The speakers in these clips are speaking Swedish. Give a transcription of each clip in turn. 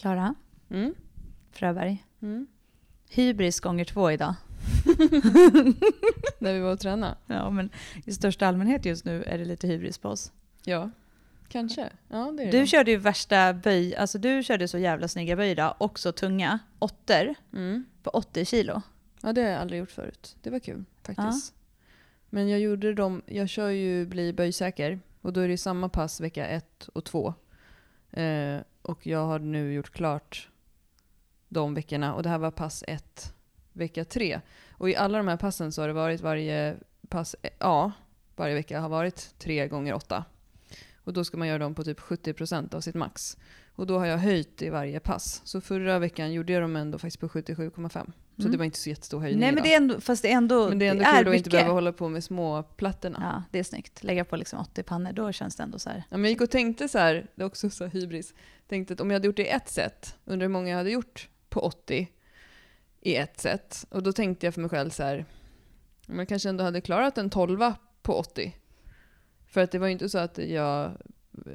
Klara Mm. Fröberg. Mm. Hybris gånger två idag. När vi var och tränade. Ja, men i största allmänhet just nu är det lite hybris på oss. Ja, kanske. Ja, det är det. Du nog. körde ju värsta böj, alltså du körde så jävla snygga böj idag, också tunga, åttor Mm. på 80 kilo. Ja, det har jag aldrig gjort förut. Det var kul faktiskt. Men jag gjorde dem, jag kör ju bli böjsäker och då är det samma pass vecka ett och två. Eh, och jag har nu gjort klart de veckorna och det här var pass ett vecka tre. Och i alla de här passen så har det varit varje pass eh, ja, varje vecka har varit tre gånger åtta. Och då ska man göra dem på typ 70% av sitt max. Och då har jag höjt i varje pass. Så förra veckan gjorde jag dem ändå faktiskt på 77,5. Så Mm. det var inte så jättestor höjning Nej men det är ändå, fast det är ändå, Men det är ändå det kul att mycket. inte behöva hålla på med små plattorna. Ja, det är snyggt. Lägga på liksom 80 pannor, då känns det ändå så här. Ja, men jag gick och tänkte så här, det är också så hybris, tänkte att om jag hade gjort det i ett set, undrar hur många jag hade gjort på 80 i ett set. Och då tänkte jag för mig själv så här, om jag kanske ändå hade klarat en 12 på 80. För att det var ju inte så att jag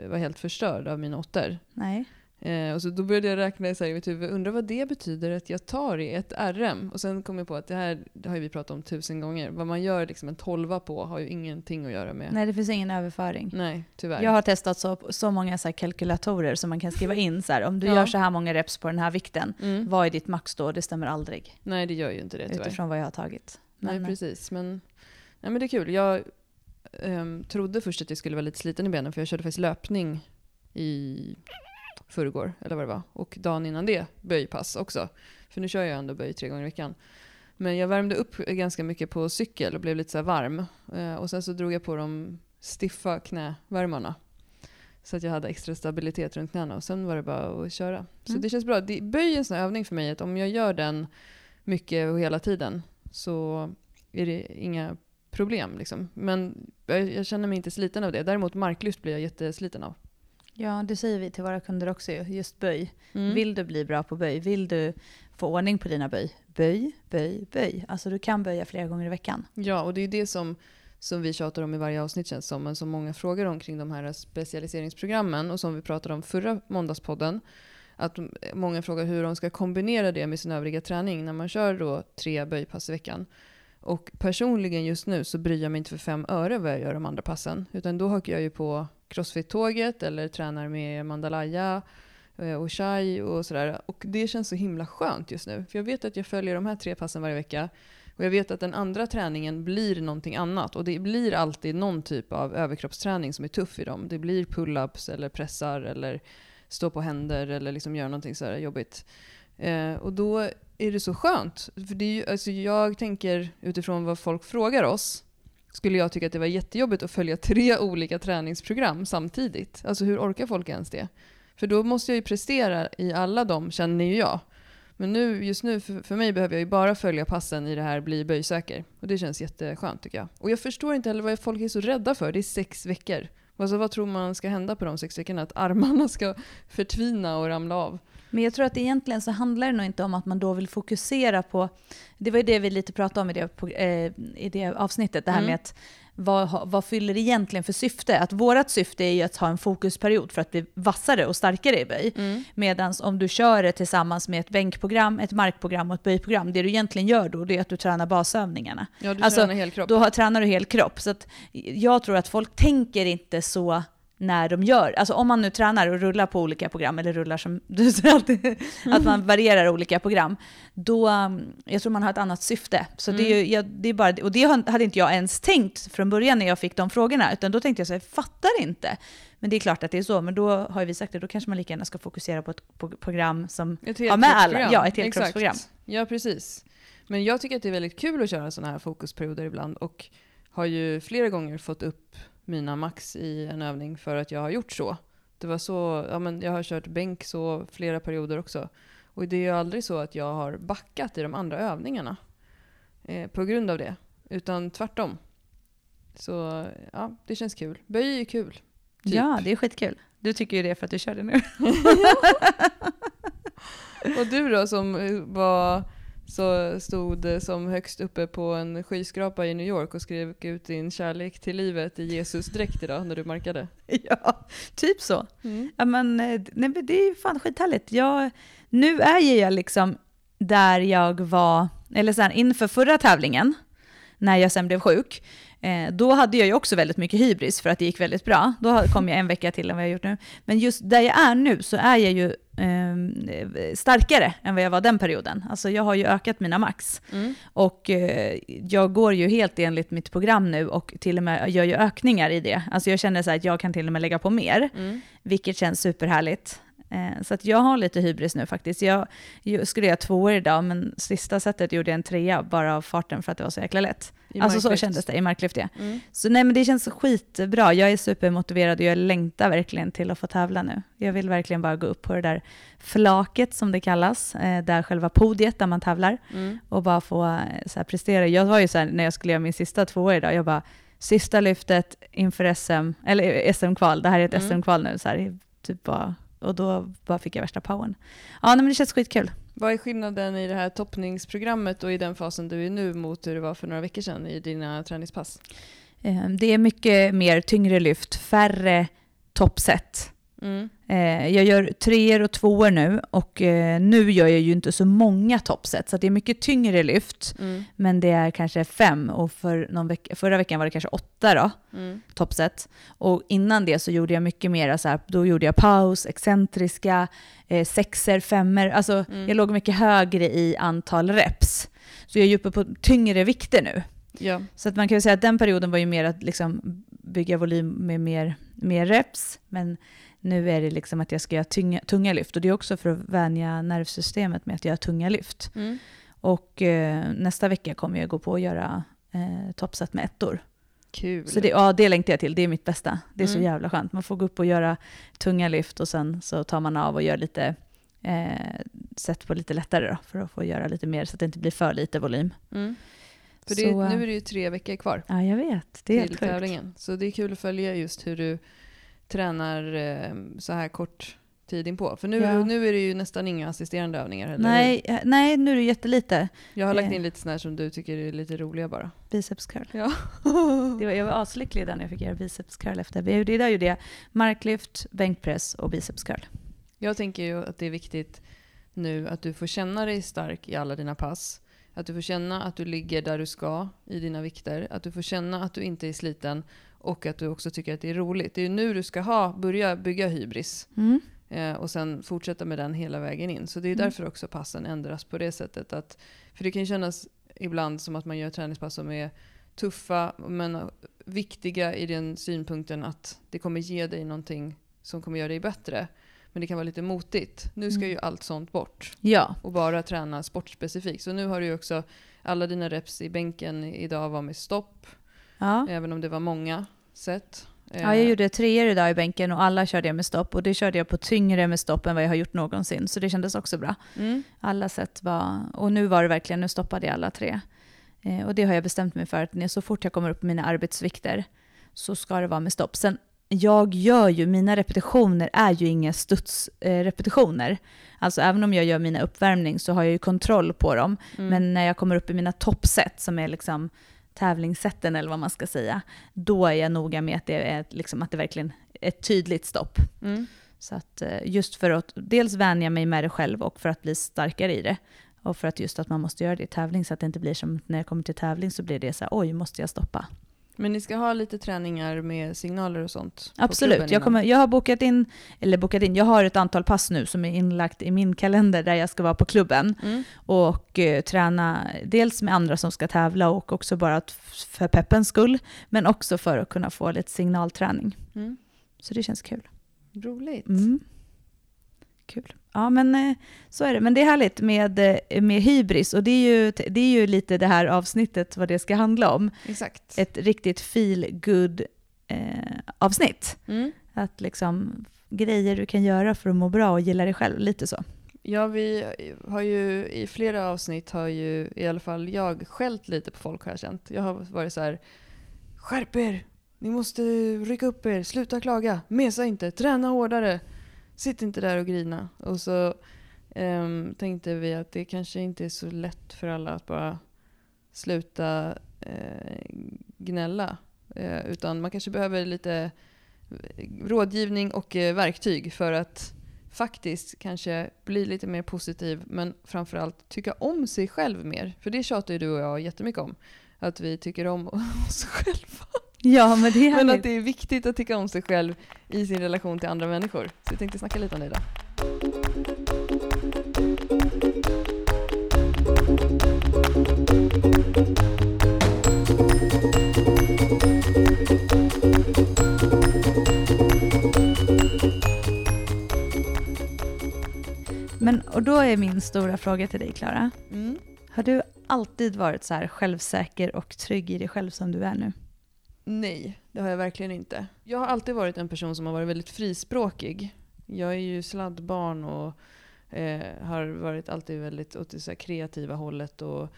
var helt förstörd av mina åttor. Nej. Eh, och så då började jag räkna så här i mitt huvud, undrar vad det betyder att jag tar i ett RM? Och sen kom jag på att det här det har ju vi pratat om tusen gånger. Vad man gör liksom en 12 på har ju ingenting att göra med. Nej, det finns ingen överföring. Nej, tyvärr. Jag har testat så, så många så kalkylatorer som man kan skriva in så här, om du Ja. gör så här många reps på den här vikten, Mm. vad är ditt max då? Det stämmer aldrig. Nej, det gör ju inte det tyvärr. Utifrån vad jag har tagit. Nej, Men, precis. Men, nej, men det är kul. Jag ehm, trodde först att jag skulle vara lite sliten i benen för jag körde faktiskt löpning i förrgår, eller vad det var. Och dagen innan det böjpass också. För nu kör jag ändå böj tre gånger i veckan. Men jag värmde upp ganska mycket på cykel och blev lite så varm. Eh, och sen så drog jag på de stiffa knävärmarna. Så att jag hade extra stabilitet runt knäna och sen var det bara att köra. Så Mm. det känns bra. Det, böj är en sån här övning för mig att om jag gör den mycket och hela tiden så är det inga problem. Liksom. Men jag, jag känner mig inte sliten av det. Däremot marklyft blir jag jättesliten av. Ja, det säger vi till våra kunder också ju, just böj. Mm. Vill du bli bra på böj, vill du få ordning på dina böj, böj, böj, böj. Alltså du kan böja flera gånger i veckan. Ja, och det är det som, som vi tjatar om i varje avsnitt känns som, men som många frågar om kring de här specialiseringsprogrammen och som vi pratade om förra måndagspodden. Att många frågar hur de ska kombinera det med sin övriga träning när man kör då tre böjpass i veckan. Och personligen just nu så bryr jag mig inte för fem öre vad jag gör de andra passen. Utan då hakar jag ju på crossfit-tåget eller tränar med Mandalaya eh, och Shai och sådär. Och det känns så himla skönt just nu. För jag vet att jag följer de här tre passen varje vecka. Och jag vet att den andra träningen blir någonting annat. Och det blir alltid någon typ av överkroppsträning som är tuff i dem. Det blir pull-ups eller pressar eller stå på händer eller liksom göra någonting sådär jobbigt. Eh, och då är det så skönt. För det är ju, alltså jag tänker utifrån vad folk frågar oss skulle jag tycka att det var jättejobbigt att följa tre olika träningsprogram samtidigt. Alltså hur orkar folk ens det? För då måste jag ju prestera i alla dem, känner ju jag. Men nu, just nu, för, för mig behöver jag ju bara följa passen i det här bli böjsäker. Och det känns jätteskönt tycker jag. Och jag förstår inte heller vad folk är så rädda för. Det är sex veckor. Alltså vad tror man ska hända på de sex veckorna? Att armarna ska förtvina och ramla av? Men jag tror att egentligen så handlar det nog inte om att man då vill fokusera på, det var ju det vi lite pratade om i det, eh, i det avsnittet, det här Mm. med att vad, vad fyller det egentligen för syfte? Att vårt syfte är ju att ha en fokusperiod för att bli vassare och starkare i böj. Medan om du kör det tillsammans med ett bänkprogram, ett markprogram och ett böjprogram, det du egentligen gör då det är att du tränar basövningarna. Ja, du Alltså, tränar helkropp. Då har, tränar du hel kropp. Så jag tror att folk tänker inte så när de gör, alltså om man nu tränar och rullar på olika program, eller rullar som du säger alltid, att man varierar olika program, då, um, jag tror man har ett annat syfte. Så det är ju, jag, det är bara, och det hade inte jag ens tänkt från början när jag fick de frågorna, utan då tänkte jag så här, jag fattar inte. Men det är klart att det är så, men då har vi sagt det, då kanske man lika gärna ska fokusera på ett program som har med alla, ja ett helkroppsprogram. Ja, precis. Men jag tycker att det är väldigt kul att köra sådana här fokusperioder ibland och har ju flera gånger fått upp mina max i en övning för att jag har gjort så. Det var så, ja men jag har kört bänk så flera perioder också. Och det är ju aldrig så att jag har backat i de andra övningarna eh, på grund av det. Utan tvärtom. Så ja, det känns kul. Böj är kul. Typ. Ja, det är skitkul. Du tycker ju det för att du kör det nu. Och du då som eh, var så stod som högst uppe på en skyskrapa i New York och skrev ut din kärlek till livet i Jesus dräkt idag när du markade. Ja, typ så. Ja, men, eh, nej, men det är fan skithärligt. Jag, nu är ju jag liksom där jag var, eller så här, inför förra tävlingen, när jag sen blev sjuk, eh, då hade jag ju också väldigt mycket hybris för att det gick väldigt bra. Då kom jag en vecka till än vad jag gjort nu. Men just där jag är nu så är jag ju eh, starkare än vad jag var den perioden. Alltså jag har ju ökat mina max. Mm. Och eh, jag går ju helt enligt mitt program nu och till och med gör ju ökningar i det. Alltså jag känner så här att jag kan till och med lägga på mer, Mm. vilket känns superhärligt. Eh, så att jag har lite hybris nu faktiskt. Jag, jag skulle göra tvåor idag, men sista setet gjorde jag en trea bara av farten för att det var så jäkla lätt. I alltså så marklyft. kändes det i marklyft, ja. Mm. Så nej men det känns skitbra. Jag är supermotiverad och jag längtar verkligen till att få tävla nu. Jag vill verkligen bara gå upp på det där flaket som det kallas, eh, där själva podiet där man tävlar Mm. och bara få eh, så här, prestera. Jag var ju så här, när jag skulle göra min sista tvåa idag, jag bara sista lyftet inför SM, eller SM-kval, det här är ett Mm. SM-kval nu, så här, typ bara, och då bara fick jag värsta powern. Ja, nej, men det känns skitkul. Vad är skillnaden i det här toppningsprogrammet och i den fasen du är nu mot hur det var för några veckor sedan i dina träningspass? Eh, Det är mycket mer tyngre lyft, färre toppset. Mm. Eh, Jag gör treor och tvåor nu och eh, nu gör jag ju inte så många toppset, så det är mycket tyngre lyft, Mm. men det är kanske fem och för någon veck- förra veckan var det kanske åtta då. Mm. toppset. Och innan det så gjorde jag mycket mer så här, då gjorde jag paus, excentriska, eh, sexer, femmer. Alltså Mm. jag låg mycket högre i antal reps. Så jag är uppe på tyngre vikter nu. Ja. Så att man kan ju säga att den perioden var ju mer att liksom bygga volym med mer, mer reps. Men nu är det liksom att jag ska göra tunga, tunga lyft. Och det är också för att vänja nervsystemet med att göra tunga lyft. Mm. Och eh, nästa vecka kommer jag gå på att göra eh, toppset med ettor. Kul. Så det, ja, det längtar jag till. Det är mitt bästa. Det är så Mm. jävla skönt. Man får gå upp och göra tunga lyft och sen så tar man av och gör lite, eh, sätt på lite lättare då, för att få göra lite mer så att det inte blir för lite volym. Mm. För det, Så, eh, nu är det ju tre veckor kvar Ja, jag vet. Det är till helt tävlingen. Så det är kul att följa just hur du tränar eh, så här kort tid inpå. För nu, Ja. nu är det ju nästan inga assisterande övningar heller. Nej, nej, nu är det jättelite. Jag har lagt eh. in lite sådana som du tycker är lite roliga bara. Biceps curl. Ja. Det var, jag var aslycklig när jag fick göra biceps curl efter. Det det där gjorde jag marklyft, bänkpress och biceps curl. Jag tänker ju att det är viktigt nu att du får känna dig stark i alla dina pass. Att du får känna att du ligger där du ska i dina vikter. Att du får känna att du inte är sliten. Och att du också tycker att det är roligt. Det är ju nu du ska ha, börja bygga hybris. Mm. Eh, och sen fortsätta med den hela vägen in. Så det är Mm. därför också passen ändras på det sättet. Att, för det kan kännas ibland som att man gör träningspass som är tuffa men viktiga i den synpunkten att det kommer ge dig någonting som kommer göra dig bättre. Men det kan vara lite motigt. Nu ska Mm. ju allt sånt bort Ja, och bara träna sportspecifikt. Så nu har du ju också alla dina reps i bänken idag var med stopp, ja. även om det var många set. ja, jag gjorde treor idag i bänken och alla körde jag med stopp. Och det körde jag på tyngre med stopp än vad jag har gjort någonsin. Så det kändes också bra. Mm. Alla sätt var, och nu var det verkligen, nu stoppade jag alla tre. Eh, och det har jag bestämt mig för att så fort jag kommer upp i mina arbetsvikter så ska det vara med stopp. Sen, jag gör ju, mina repetitioner är ju inga studsrepetitioner. Eh, alltså även om jag gör mina uppvärmning så har jag ju kontroll på dem. Mm. Men när jag kommer upp i mina toppset som är liksom tävlingssätten eller vad man ska säga, då är jag noga med att det är liksom att det verkligen är ett tydligt stopp. Mm. Så att eh, just för att dels vänja mig med det själv och för att bli starkare i det. Och för att just att man måste göra det i tävling så att det inte blir som när jag kommer till tävling så blir det så här, oj, måste jag stoppa? Men ni ska ha lite träningar med signaler och sånt? Absolut, jag, kommer, jag har bokat in, eller bokat in, jag har ett antal pass nu som är inlagt i min kalender där jag ska vara på klubben Mm. och eh, träna dels med andra som ska tävla och också bara för peppens skull, men också för att kunna få lite signalträning. Mm. Så det känns kul. Roligt. Mm. Kul. Ja, men eh, så är det. Men det är härligt med, eh, med hybris och det är, ju, det är ju lite det här avsnittet vad det ska handla om. Exakt. Ett riktigt feel good eh, avsnitt. Mm. Att liksom grejer du kan göra för att må bra och gilla dig själv, lite så. Ja, vi har ju i flera avsnitt har ju i alla fall jag skällt lite på folk har jag känt. Jag har varit så här, skärp er! Ni måste rycka upp er, sluta klaga, mesa inte, träna hårdare, sitt inte där och grina. Och så um, tänkte vi att det kanske inte är så lätt för alla att bara sluta uh, gnälla. Uh, utan man kanske behöver lite eh, rådgivning och uh, verktyg för att faktiskt kanske bli lite mer positiv men framförallt tycka om sig själv mer. För det tjatar ju du och jag jättemycket om. Att vi tycker om oss själva. Ja, men det är Men att det är viktigt att tycka om sig själv i sin relation till andra människor. Så jag tänkte snacka lite om det idag. Men, och då är min stora fråga till dig, Klara. Mm. Har du alltid varit så här självsäker och trygg i dig själv som du är nu? Nej, det har jag verkligen inte. Jag har alltid varit en person som har varit väldigt frispråkig. Jag är ju sladdbarn och eh, har varit alltid väldigt åt det så här kreativa hållet och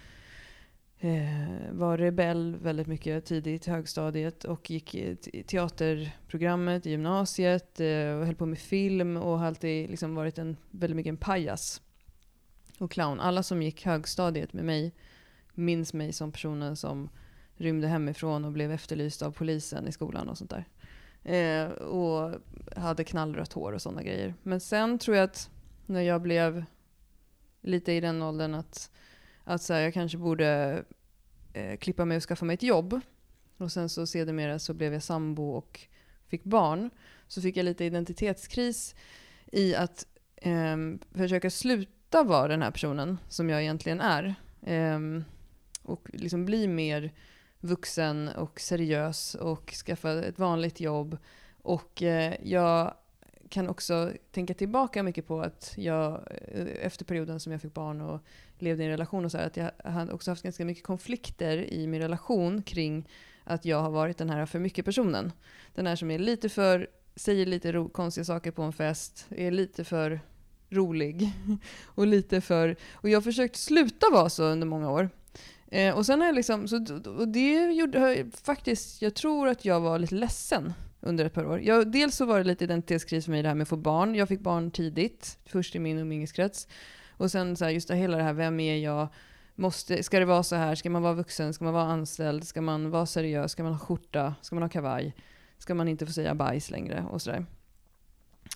eh, var rebell väldigt mycket tidigt i högstadiet och gick i teaterprogrammet i gymnasiet eh, och höll på med film och har alltid liksom varit en, väldigt mycket en pajas och clown. Alla som gick högstadiet med mig minns mig som personen som rymde hemifrån och blev efterlyst av polisen i skolan och sånt där. Eh, och hade knallrött hår och sådana grejer. Men sen tror jag att när jag blev lite i den åldern att, att så här, jag kanske borde eh, klippa mig och skaffa mig ett jobb. Och sen så sedermera så blev jag sambo och fick barn. Så fick jag lite identitetskris i att eh, försöka sluta vara den här personen som jag egentligen är. Ehm, och liksom bli mer vuxen och seriös och skaffa ett vanligt jobb. Och eh, jag kan också tänka tillbaka mycket på att jag eh, efter perioden som jag fick barn och levde i en relation och så här, att jag har också haft ganska mycket konflikter i min relation kring att jag har varit den här för mycket personen. Den här som är lite för, säger lite ro, konstiga saker på en fest, är lite för rolig och lite för, och jag har försökt sluta vara så under många år. Eh, och sen har jag liksom, så, och det gjorde jag faktiskt, jag tror att jag var lite ledsen under ett par år. Jag, dels så var det lite identitetskris för mig det här med att få barn. Jag fick barn tidigt, först i min umgängeskrets. Och sen så här, just det, hela det här, vem är jag? Måste, ska det vara så här? Ska man vara vuxen? Ska man vara anställd? Ska man vara seriös? Ska man ha skjorta? Ska man ha kavaj? Ska man inte få säga bajs längre? Och sådär.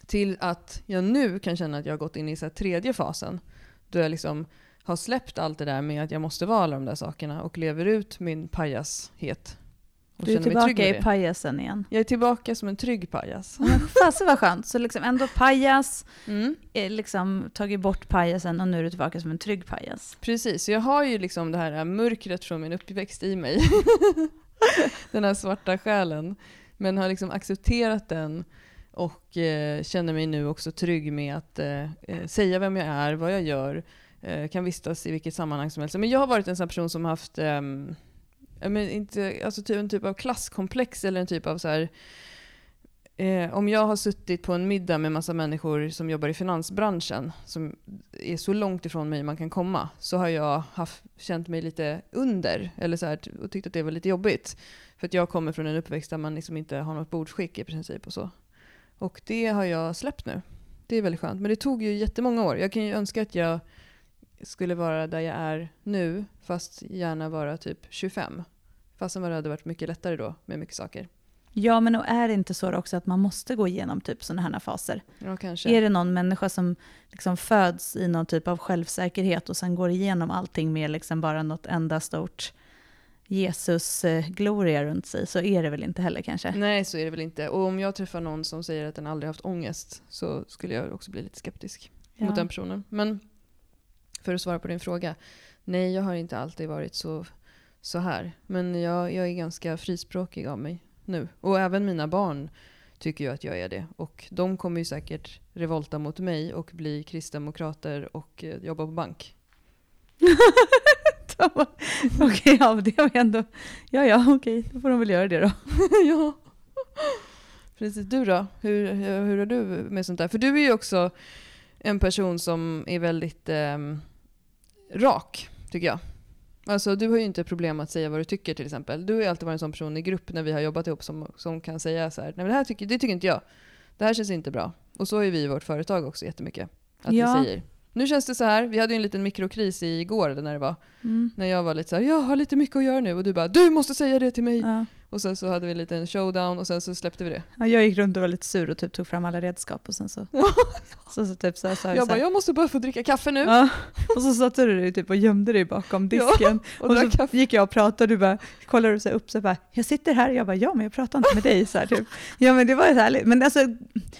Till att jag nu kan känna att jag har gått in i så här tredje fasen. Då jag liksom har släppt allt det där med att jag måste vara alla de där sakerna och lever ut min pajashet. Och Du är tillbaka i pajasen igen. Jag är tillbaka som en trygg pajas. Fasen vad skönt. Så liksom ändå pajas, Mm. eh, liksom tagit bort pajasen och nu är du tillbaka som en trygg pajas. Precis, så jag har ju liksom det här mörkret från min uppväxt i mig. den här svarta själen. Men har liksom accepterat den och eh, känner mig nu också trygg med att eh, eh, säga vem jag är, vad jag gör, eh, Eh, kan vistas i vilket sammanhang som helst. Men jag har varit en sån här person som haft um, men inte, alltså typ en typ av klasskomplex eller en typ av så här Eh, om jag har suttit på en middag med massa människor som jobbar i finansbranschen, som är så långt ifrån mig man kan komma, så har jag haft, känt mig lite under, eller så här, och tyckt att det var lite jobbigt. För att jag kommer från en uppväxt där man liksom inte har något bordsskick i princip och så. Och det har jag släppt nu. Det är väldigt skönt. Men det tog ju jättemånga år. Jag kan ju önska att jag skulle vara där jag är nu, fast gärna vara typ 25. Fastän det hade varit mycket lättare då med mycket saker. Ja, men och är det inte så också att man måste gå igenom typ sådana här faser? Ja, kanske. Är det någon människa som liksom föds i någon typ av självsäkerhet och sen går igenom allting med liksom bara något enda stort Jesus-gloria runt sig så är det väl inte heller kanske? Nej, så är det väl inte. Och om jag träffar någon som säger att den aldrig haft ångest så skulle jag också bli lite skeptisk Ja. mot den personen. Men för att svara på din fråga. Nej, jag har inte alltid varit så, så här. Men jag, jag är ganska frispråkig av mig nu. Och även mina barn tycker ju att jag är det. Och de kommer ju säkert revolta mot mig och bli kristdemokrater och eh, jobba på bank. okej, ja, men det har vi ändå... Ja, ja, okej, då får de väl göra det då. ja. Precis. Du då? Hur, hur, hur är du med sånt där? För du är ju också en person som är väldigt ehm, rak, tycker jag. Alltså du har ju inte problem att säga vad du tycker till exempel. Du har ju alltid varit en sån person i grupp när vi har jobbat ihop som, som kan säga så här, nej men det här tycker, det tycker inte jag. Det här känns inte bra. Och så är vi i vårt företag också jättemycket. Att Ja. vi säger. Nu känns det så här, vi hade ju en liten mikrokris igår när det var. Mm. När jag var lite så här, jag har lite mycket att göra nu och du bara, du måste säga det till mig. Ja. Och sen så hade vi en liten showdown och sen så släppte vi det. Ja, jag gick runt och var lite sur och typ tog fram alla redskap och sen så... så, så typ så här, sa jag Jag så bara, här, jag måste bara få dricka kaffe nu. Ja, och så satte du dig typ och gömde dig bakom disken. och och drack så kaffe. gick jag och pratade och du bara kollade du så här upp så bara, jag sitter här. Jag bara, ja men jag pratar inte med dig. Så här, typ. Ja men det var ju härligt. Men alltså,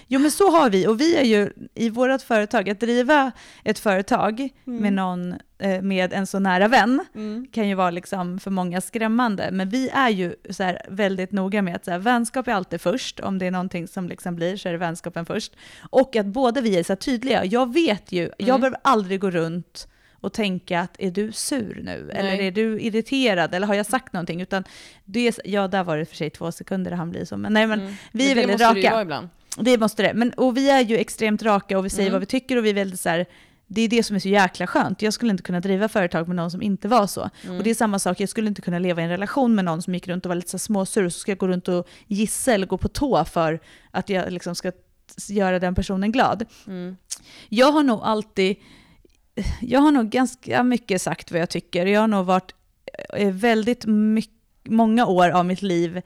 jo men så har vi och vi är ju i vårt företag, att driva ett företag med någon, med en så nära vän Mm. kan ju vara liksom för många skrämmande. Men vi är ju så väldigt noga med att så här, vänskap är alltid först. Om det är någonting som liksom blir så är det vänskapen först. Och att båda vi är så tydliga. Jag vet ju, jag Mm. behöver aldrig gå runt och tänka att är du sur nu? Eller Nej. är du irriterad? Eller har jag sagt någonting? Utan det är, ja, där var det för sig två sekunder han blir så. Men nej, men Mm. vi är Men det väldigt måste det ju raka. vara ibland. Det måste det. Men, och vi är ju extremt raka och vi säger Mm. vad vi tycker och vi är väldigt så här, det är det som är så jäkla skönt. Jag skulle inte kunna driva företag med någon som inte var så. Mm. Och det är samma sak, jag skulle inte kunna leva i en relation med någon som gick runt och var lite så småsur, så ska jag gå runt och gissa eller gå på tå för att jag liksom ska göra den personen glad. Mm. Jag har nog alltid, jag har nog ganska mycket sagt vad jag tycker. Jag har nog varit eh, väldigt mycket, många år av mitt liv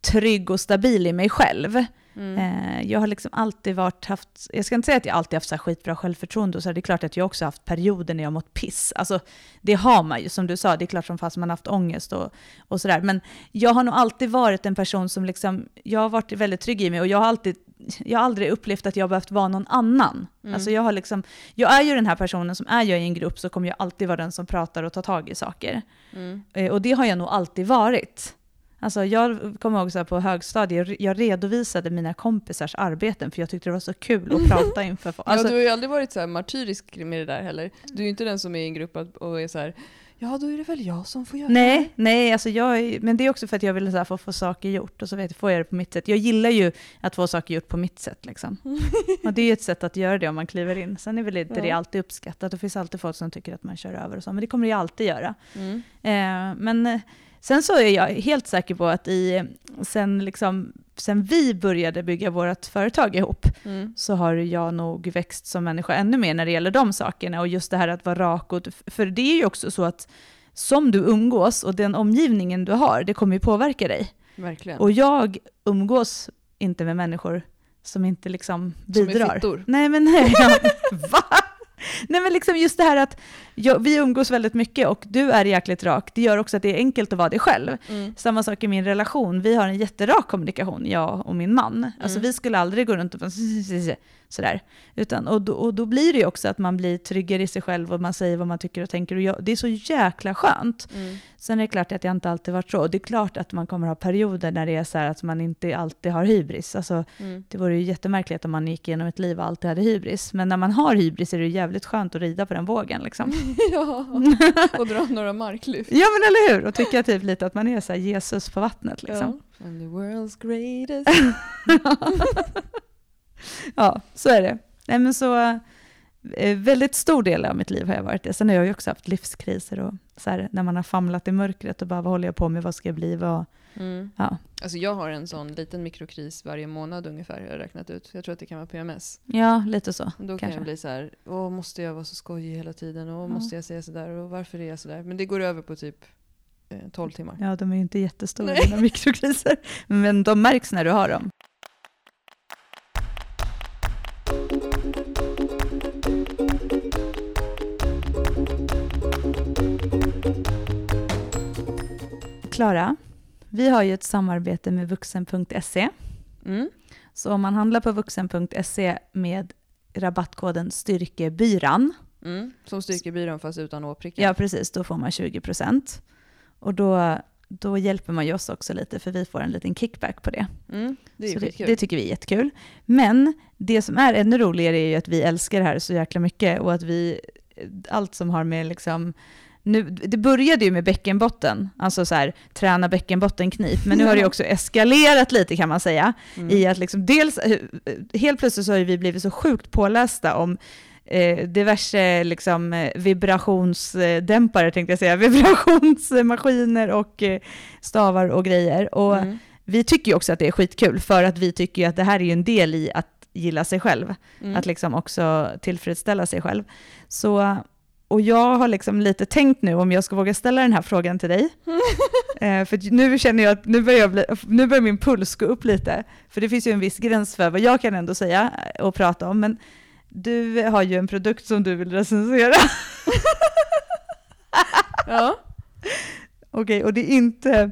trygg och stabil i mig själv. Mm. Eh, jag har liksom alltid varit haft, jag ska inte säga att jag alltid haft så här skitbra självförtroende och så här, det är klart att jag också haft perioder när jag mått piss. Alltså det har man ju, som du sa, det är klart som fast man har haft ångest och, och sådär. Men jag har nog alltid varit en person som liksom, jag har varit väldigt trygg i mig och jag har alltid, jag har aldrig upplevt att jag har behövt vara någon annan. Mm. Alltså jag har liksom, jag är ju den här personen som är jag i en grupp så kommer jag alltid vara den som pratar och tar tag i saker. Mm. Eh, Och det har jag nog alltid varit. Alltså jag kommer ihåg så här på högstadiet, jag redovisade mina kompisars arbeten för jag tyckte det var så kul att prata inför folk. Alltså, ja, du har ju aldrig varit så här martyrisk med det där heller. Du är ju inte den som är i en grupp och är så här. ja då är det väl jag som får göra nej, nej alltså jag, är- men det är också för att jag vill så här få, få saker gjort och så vet, får jag det på mitt sätt. Jag gillar ju att få saker gjort på mitt sätt. Liksom. Och det är ju ett sätt att göra det om man kliver in. Sen är väl inte det Ja. alltid uppskattat. Det finns alltid folk som tycker att man kör över och så, men det kommer det ju alltid göra. Mm. Eh, men eh, sen så är jag helt säker på att i, sen, liksom, sen vi började bygga vårt företag ihop Mm. så har jag nog växt som människa ännu mer när det gäller de sakerna. Och just det här att vara rak. Och, för det är ju också så att som du umgås och den omgivningen du har, det kommer ju påverka dig. Verkligen. Och jag umgås inte med människor som inte liksom Som är bidrar. fittor. Nej men nej. Va? Nej men liksom just det här att jag, vi umgås väldigt mycket och du är jäkligt rak. Det gör också att det är enkelt att vara dig själv. Mm. Samma sak i min relation. Vi har en jätterak kommunikation, jag och min man. Alltså Mm. vi skulle aldrig gå runt och bara sådär. Utan, och, då, och då blir det ju också att man blir tryggare i sig själv och man säger vad man tycker och tänker. Och jag, det är så jäkla skönt. Mm. Sen är det klart att jag inte alltid varit så. Och det är klart att man kommer ha perioder när det är så här att man inte alltid har hybris. Alltså, Mm. det vore ju jättemärkligt om man gick igenom ett liv och alltid hade hybris. Men när man har hybris är det jävligt skönt att rida på den vågen. Liksom. ja, och dra några marklyft. Ja men eller hur! Och tycka typ lite att man är så här Jesus på vattnet. Liksom. Ja. And the world's greatest. Ja, så är det. Nej, men så, eh, väldigt stor del av mitt liv har jag varit det. Sen har jag ju också haft livskriser och så här, när man har famlat i mörkret och bara vad håller jag på med, vad ska jag bli, vad... Mm. Ja. Alltså jag har en sån liten mikrokris varje månad ungefär, jag har räknat ut. Jag tror att det kan vara PMS. Ja, lite så. Då kan Kanske. jag bli så här, åh måste jag vara så skojig hela tiden? Åh Ja. måste jag säga sådär? Och varför är jag sådär? Men det går över på typ eh, 12 timmar. Ja, de är ju inte jättestora, dina mikrokriser. Men de märks när du har dem. Klara, vi har ju ett samarbete med vuxen.se. Mm. Så om man handlar på vuxen.se med rabattkoden styrkebyran, Mm. Som styrkebyrån fast utan åprickar. ja precis, då får man 20%. Och då, då hjälper man ju oss också lite, för vi får en liten kickback på det. Mm. Det det, det tycker vi är jättekul. Men det som är ännu roligare är ju att vi älskar det här så jäkla mycket och att vi, allt som har med liksom, nu, det började ju med bäckenbotten, alltså så här, träna bäckenbottenknip, men nu har det ju också eskalerat lite kan man säga, Mm. i att liksom dels, eh, helt plötsligt så har vi blivit så sjukt pålästa om eh, diverse liksom, eh, vibrationsdämpare, tänkte jag säga, vibrationsmaskiner och eh, stavar och grejer. Och Mm. vi tycker ju också att det är skitkul, för att vi tycker ju att det här är ju en del i att gilla sig själv. Mm. Att liksom också tillfredsställa sig själv. Så, och jag har liksom lite tänkt nu om jag ska våga ställa den här frågan till dig. eh, för nu känner jag att nu börjar, jag bli, nu börjar min puls gå upp lite. För det finns ju en viss gräns för vad jag kan ändå säga och prata om. Men du har ju en produkt som du vill recensera. ja. Okej, och det är inte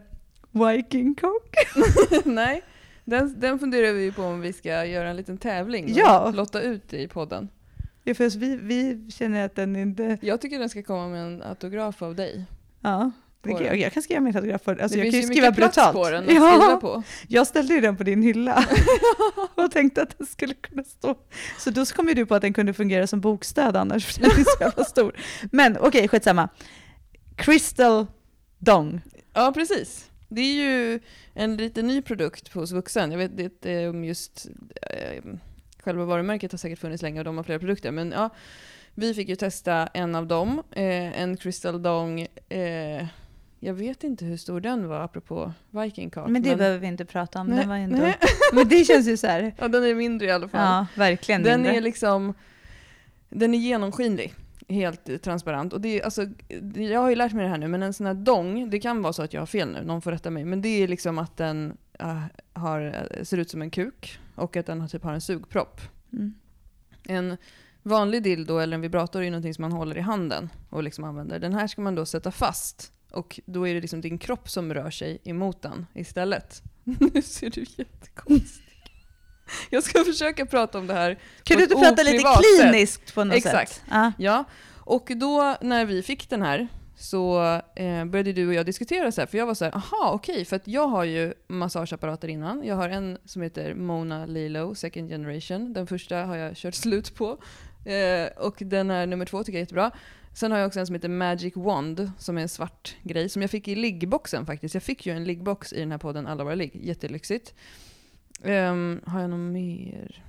Viking Coke. Nej, den, den funderar vi på om vi ska göra en liten tävling och Ja. lotta ut i podden. Ja, för vi, vi känner att den inte... Jag tycker den ska komma med en autograf av dig. Ja, jag, jag kan skriva min autograf på den. Alltså, det jag kan ju skriva brutalt. på den att skriva ja, på. jag ställde ju den på din hylla och tänkte att den skulle kunna stå. Så då kom ju du på att den kunde fungera som bokstöd annars, för den är så jävla stor. Men okej, okay, skitsamma. Crystal Dong. Ja, precis. Det är ju en lite ny produkt hos Vuxen. Jag vet inte om just eh, själva varumärket har säkert funnits länge och de har flera produkter. Men ja, vi fick ju testa en av dem, eh, en Crystal Dong. Eh, jag vet inte hur stor den var apropå Viking Kak. Men det behöver vi inte prata om. Nej, Den var ändå... nej. Men det känns ju så här... Ja, den är mindre i alla fall. Ja, verkligen den mindre. är liksom, den är genomskinlig. Helt eh, transparent. Och det är, alltså, jag har ju lärt mig det här nu, men en sån här dong, det kan vara så att jag har fel nu, någon får rätta mig, men det är liksom att den äh, har, äh, ser ut som en kuk och att den typ har en sugpropp. Mm. En vanlig dildo eller en vibrator är ju någonting som man håller i handen och liksom använder. Den här ska man då sätta fast och då är det liksom din kropp som rör sig emot den istället. nu ser du jättekonstig Jag ska försöka prata om det här Kan du inte prata lite oprivat sätt. kliniskt på något Exakt. sätt? Ja. Ja, och då när vi fick den här så eh, började du och jag diskutera så här, för jag var så här, aha okej, för att jag har ju massageapparater innan. Jag har en som heter Mona Lilo second generation. Den första har jag kört slut på. Eh, och den här nummer två tycker jag är jättebra. Sen har jag också en som heter Magic Wand, som är en svart grej, som jag fick i liggboxen faktiskt. Jag fick ju en liggbox i den här podden Alla våra ligg, jättelyxigt. Um, har jag någon mer?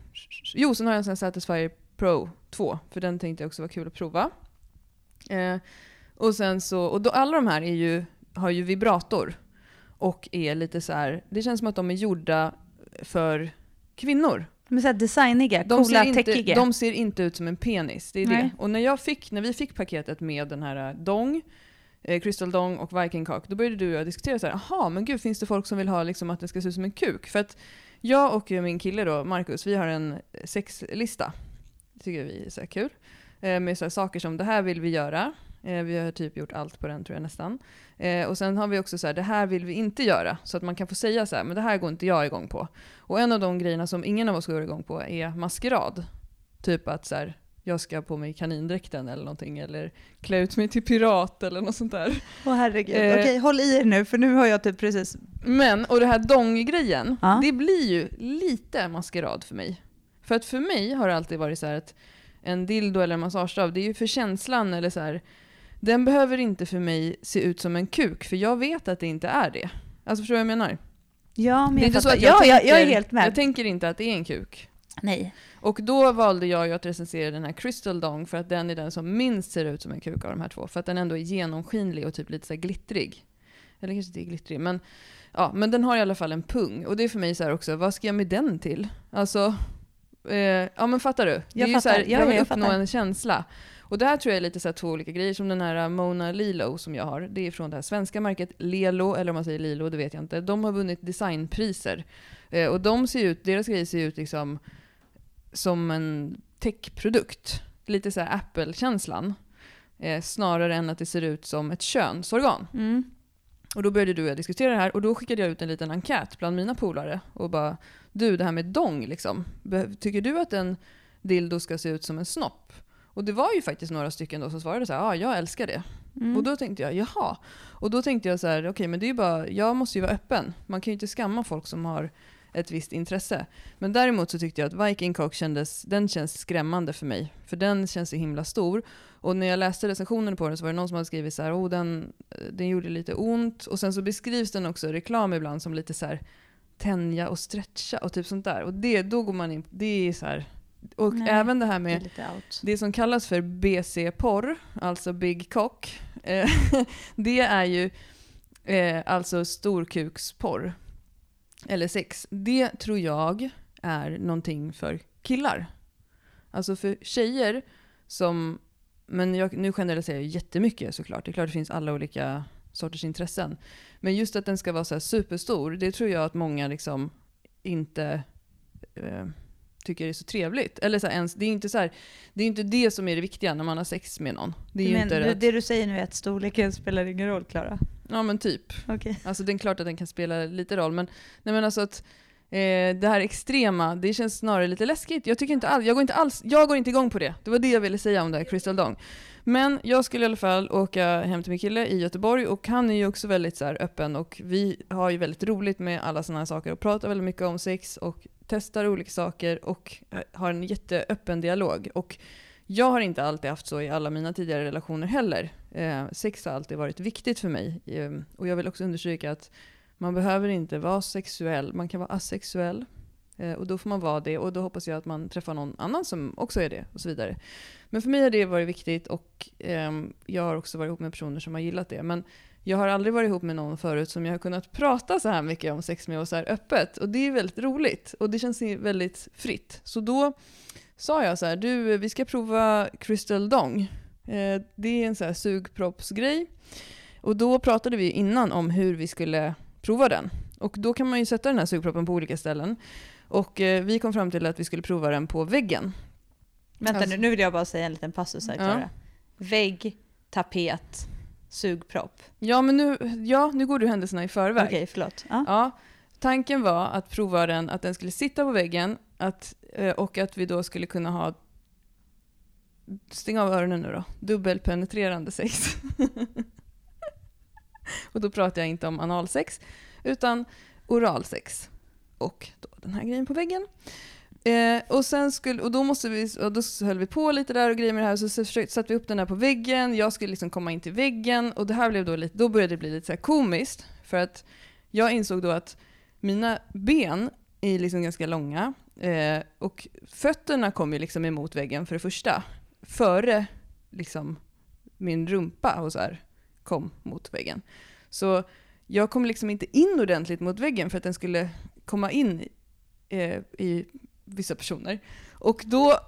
Jo, sen har jag en sån här Satisfyer Pro 2, för den tänkte jag också vara kul att prova. Eh, och sen så, och då, alla de här är ju, har ju vibrator. Och är lite så här, det känns som att de är gjorda för kvinnor. Men så här designiga, De coola, inte, techiga. de ser inte ut som en penis. Det är Nej. det. Och när, jag fick, när vi fick paketet med den här Dong, eh, Crystal Dong och Viking Cock, då började du och jag diskutera så här, aha men gud finns det folk som vill ha liksom att det ska se ut som en kuk? För att jag och min kille då, Marcus, vi har en sexlista. Det tycker vi är så kul. Eh, med så här saker som det här vill vi göra. Eh, vi har typ gjort allt på den tror jag nästan. Eh, och sen har vi också så här, det här vill vi inte göra. Så att man kan få säga så här, men det här går inte jag igång på. Och en av de grejerna som ingen av oss går igång på är maskerad. Typ att så här, jag ska ha på mig kanindräkten eller någonting. Eller klä ut mig till pirat eller något sånt där. Åh herregud. Eh. Okej, håll i er nu för nu har jag typ precis... Men, och det här dong-grejen, Ja. det blir ju lite maskerad för mig. För att för mig har det alltid varit så här att en dildo eller en massagestav, det är ju för känslan eller så här. Den behöver inte för mig se ut som en kuk, för jag vet att det inte är det. Alltså förstår du vad jag menar? Ja, men det är jag inte så fattar. att jag, ja, tänker, jag, jag är helt med. Jag tänker inte att det är en kuk. Nej. Och då valde jag ju att recensera den här Crystal Dong för att den är den som minst ser ut som en kuk av de här två. För att den ändå är genomskinlig och typ lite så glittrig. Eller kanske inte glittrig, men, ja, men den har i alla fall en pung. Och det är för mig så här också, vad ska jag med den till? Alltså, eh, ja men fattar du? Det Jag är ju så här, fattar. Ja, jag vill jag uppnå fattar. en känsla. Och det här tror jag är lite så två olika grejer, som den här Mona Lilo som jag har. Det är från det här svenska märket Lelo, eller om man säger Lilo, det vet jag inte. De har vunnit designpriser. Eh, och de ser ut, deras grejer ser ut liksom som en techprodukt. Lite så här Apple-känslan. Eh, snarare än att det ser ut som ett könsorgan. Mm. Och då började du och jag diskutera det här och då skickade jag ut en liten enkät bland mina polare och bara Du, det här med dong liksom. Tycker du att en dildo ska se ut som en snopp? Och det var ju faktiskt några stycken då som svarade så här, ja ah, jag älskar det. Mm. Och då tänkte jag, jaha. Och då tänkte jag så här, okej men det är ju bara, jag måste ju vara öppen. Man kan ju inte skamma folk som har ett visst intresse. Men däremot så tyckte jag att Viking Cock kändes, den känns skrämmande för mig. För den känns så himla stor. Och när jag läste recensionen på den så var det någon som hade skrivit så här, oh, den, den gjorde lite ont. Och sen så beskrivs den också i reklam ibland som lite så här tänja och stretcha och typ sånt där. Och det, då går man in, det är så här. Och Nej, även det här Det är med out. det som kallas för BC-porr, alltså Big Cock, eh, det är ju eh, alltså storkuksporr. Eller sex. Det tror jag är någonting för killar. Alltså för tjejer som, men jag, nu generaliserar jag jättemycket såklart. Det är klart det finns alla olika sorters intressen. Men just att den ska vara så superstor, det tror jag att många liksom inte eh, tycker är så trevligt. Eller så här, ens, det, är inte så här, det är inte det som är det viktiga när man har sex med någon. Det, är Men inte att, det du säger nu är att storleken spelar ingen roll, Klara? Ja men typ. Okej. Alltså det är klart att den kan spela lite roll, men, nej, men alltså att eh, det här extrema, det känns snarare lite läskigt. Jag, tycker inte all, jag, går inte alls, jag går inte igång på det. Det var det jag ville säga om det här Crystal Dong. Men jag skulle i alla fall åka hem till min kille i Göteborg och han är ju också väldigt så öppen och vi har ju väldigt roligt med alla sådana här saker och pratar väldigt mycket om sex och testar olika saker och eh, har en jätteöppen dialog. Och jag har inte alltid haft så i alla mina tidigare relationer heller. Eh, sex har alltid varit viktigt för mig. Eh, och jag vill också understryka att man behöver inte vara sexuell, man kan vara asexuell. Eh, och då får man vara det och då hoppas jag att man träffar någon annan som också är det och så vidare. Men för mig har det varit viktigt och ehm, jag har också varit ihop med personer som har gillat det. Men jag har aldrig varit ihop med någon förut som jag har kunnat prata så här mycket om sex med och så här öppet. Och det är väldigt roligt och det känns väldigt fritt. Så då sa jag så här, du vi ska prova Crystal Dong. Eh, det är en så här sugproppsgrej. Och då pratade vi innan om hur vi skulle prova den. Och då kan man ju sätta den här sugproppen på olika ställen. Och eh, vi kom fram till att vi skulle prova den på väggen. Vänta Alltså- nu, nu vill jag bara säga en liten passus här, Ja. Klara. Vägg, tapet, sugpropp. Ja, men nu, ja, nu går du händelserna i förväg. Okej, förlåt. Ja. Ja, tanken var att prova den, att den skulle sitta på väggen att, eh, och att vi då skulle kunna ha Stäng av öronen nu då. Dubbelpenetrerande sex. och då pratar jag inte om analsex, utan oralsex. Och då den här grejen på väggen. Eh, och, sen skulle, och då, måste vi, och då höll vi på lite där och grejer med det här, och så försökte, satte vi upp den där på väggen, jag skulle liksom komma in till väggen, och det här blev då lite, då började det bli lite så här komiskt, för att jag insåg då att mina ben är liksom ganska långa, eh, och fötterna kom ju liksom emot väggen för det första, före liksom min rumpa och så här kom mot väggen. Så jag kom liksom inte in ordentligt mot väggen för att den skulle komma in eh, i vissa personer. Och då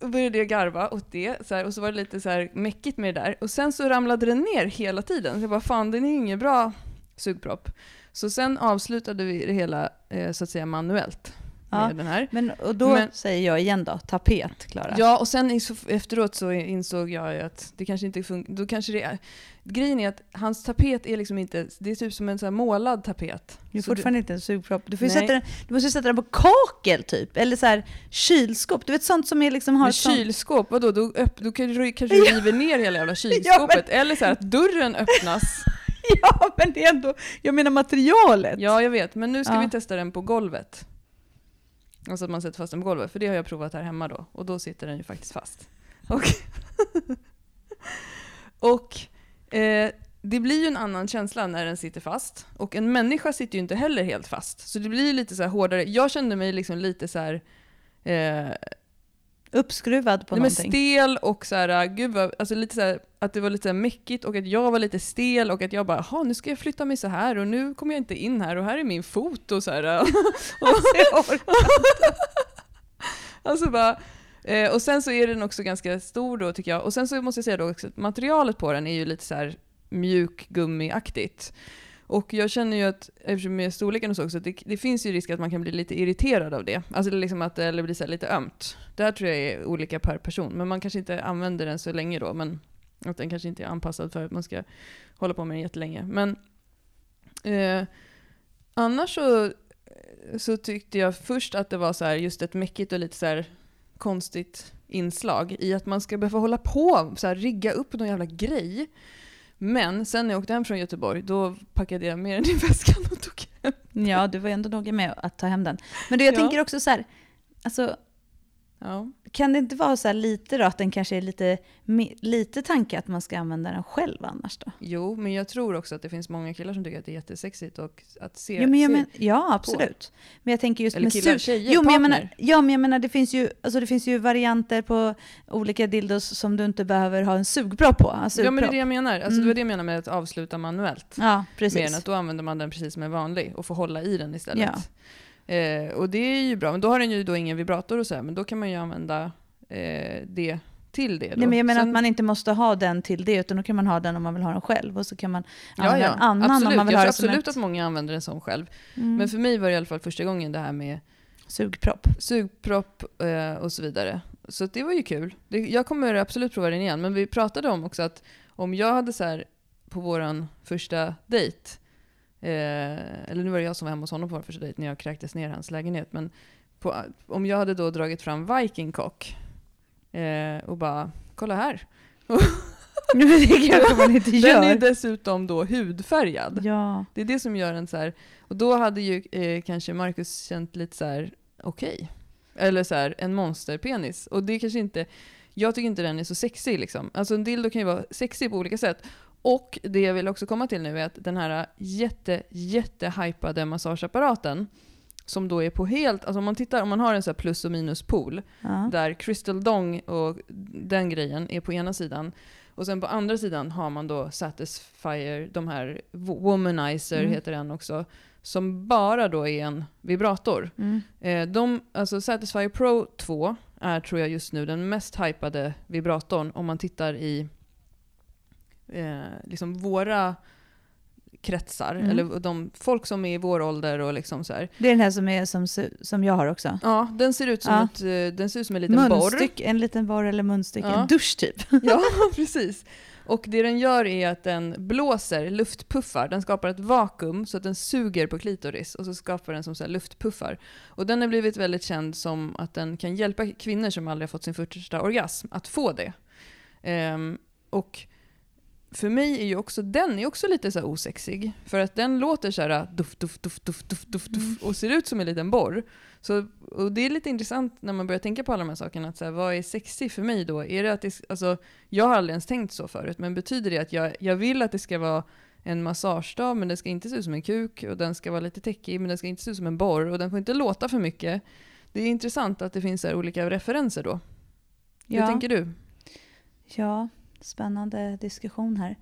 började jag garva åt det, så här, och så var det lite så här mäckigt med det där. Och sen så ramlade den ner hela tiden. Så jag bara, fan den är ingen bra sugpropp. Så sen avslutade vi det hela eh, så att säga manuellt med Ja. den här. Men, och då Men- säger jag igen då, tapet, Klara. Ja, och sen efteråt så insåg jag ju att det kanske inte funkar. Då kanske det är... Grejen är att hans tapet är liksom inte... Det är typ som en så målad tapet. Det är Så fortfarande inte en sugpropp. Du, får sätta den, du måste sätta den på kakel typ, eller så här kylskåp. Du vet sånt som är liksom har Men ett sånt... kylskåp, vadå? Då, öpp, då kanske du kanske du river ner hela jävla kylskåpet. Eller så här att dörren öppnas. Ja, men det är ändå... Jag menar materialet. Ja, jag vet. Men nu ska Ja. vi testa den på golvet. Alltså att man sätter fast den på golvet. För det har jag provat här hemma då. Och då sitter den ju faktiskt fast. Och, och eh, det blir ju en annan känsla när den sitter fast. Och en människa sitter ju inte heller helt fast. Så det blir ju lite så här hårdare. Jag kände mig liksom lite så här... Eh, Uppskruvad på Nej, men någonting. stel och så här, gud vad, alltså lite så här, att det var lite mäckigt och att jag var lite stel och att jag bara, jaha nu ska jag flytta mig så här och nu kommer jag inte in här och här är min fot och så här. Alltså, alltså bara, eh, och sen så är den också ganska stor då tycker jag. Och sen så måste jag säga då också att materialet på den är ju lite så här mjukgummiaktigt. Och jag känner ju att, eftersom med storleken och så också, att det, det finns ju risk att man kan bli lite irriterad av det. Alltså liksom att det eller blir så lite ömt. Det här tror jag är olika per person, men man kanske inte använder den så länge då. Men att den kanske inte är anpassad för att man ska hålla på med den jättelänge. Men eh, annars så, så tyckte jag först att det var så här just ett mäckigt och lite så här konstigt inslag i att man ska behöva hålla på så här rigga upp någon jävla grej. Men sen när jag åkte hem från Göteborg, då packade jag med den i väskan och tog hem. Ja, du var ändå noga med att ta hem den. Men du, jag Ja. tänker också så här, alltså, Ja. kan det inte vara så här lite då, att den kanske är lite, lite tanke att man ska använda den själv annars då? Jo, men jag tror också att det finns många killar som tycker att det är jättesexigt och att se... Ja, men jag men, ja absolut. Men jag tänker just eller med killar, tjejer, Jo, men jag menar, ja, men jag menar det finns, ju, alltså det finns ju varianter på olika dildos som du inte behöver ha en sugpropp på. En Ja, men det är det jag menar. Alltså, Mm. Det var det jag menar med att avsluta manuellt. Ja, Mer precis. än att då använder man den precis som en vanlig och får hålla i den istället. Eh, och det är ju bra, men då har den ju då ingen vibrator och så här, men då kan man ju använda eh, det till det. Då. Nej, men jag menar Sen- att man inte måste ha den till det, utan då kan man ha den om man vill ha den själv. Och så kan man Ja, använda ja, en annan absolut. om man vill jag ha det som absolut ett att många använder den som själv. mm, Men för mig var det i alla fall första gången det här med sugpropp. sugpropp eh, och så vidare. Så det var ju kul. Det, jag kommer absolut prova den igen, men vi pratade om också att om jag hade så här på våran första dejt, eh, eller nu var det jag som var hemma hos honom på vår första dejt när jag kräktes ner hans lägenhet, men på, om jag hade då dragit fram Viking Cock eh, och bara kolla här. Det kanske man inte Den gör. är dessutom då hudfärgad. Ja. Det är det som gör en så här, och då hade ju eh, kanske Marcus känt lite så här: okej. Eller så här, en monsterpenis. Och det är kanske inte, jag tycker inte den är så sexig liksom. Alltså en dildo kan ju vara sexig på olika sätt. Och det jag vill också komma till nu är att den här jätte, jätte hypade massageapparaten som då är på helt, alltså om man tittar, om man har en så här plus och minus pool Ja. där Crystal Dong och den grejen är på ena sidan. Och sen på andra sidan har man då Satisfyer, de här Wo- Womanizer Mm. heter den också, som bara då är en vibrator. Mm. Eh, de, alltså Satisfyer Pro 2 är tror jag just nu den mest hypade vibratorn om man tittar i eh, liksom våra kretsar, Mm. eller de folk som är i vår ålder och liksom så här. Det är den här som, är, som, som jag har också. Ja, den ser ut som, Ja. ett, eh, den ser ut som en liten borr. Munstyck, en liten borr eller munstycke. Ja. En dusch typ. Ja, precis. Och det den gör är att den blåser, luftpuffar. Den skapar ett vakuum så att den suger på klitoris och så skapar den som så luftpuffar. Och den har blivit väldigt känd som att den kan hjälpa kvinnor som aldrig har fått sin första orgasm att få det. Ehm, och för mig är ju också den är också lite så osexig. För att den låter så här duff, duff, duff, duff, duff, duff, duff och ser ut som en liten borr. Så, och det är lite intressant när man börjar tänka på alla de här sakerna. Att så här, vad är sexy för mig då? Är det att det, alltså, jag har aldrig ens tänkt så förut, men betyder det att jag, jag vill att det ska vara en massagestav, men den ska inte se ut som en kuk och den ska vara lite täckig, men den ska inte se ut som en borr och den får inte låta för mycket. Det är intressant att det finns så här olika referenser då. Hur tänker du? Ja, spännande diskussion här.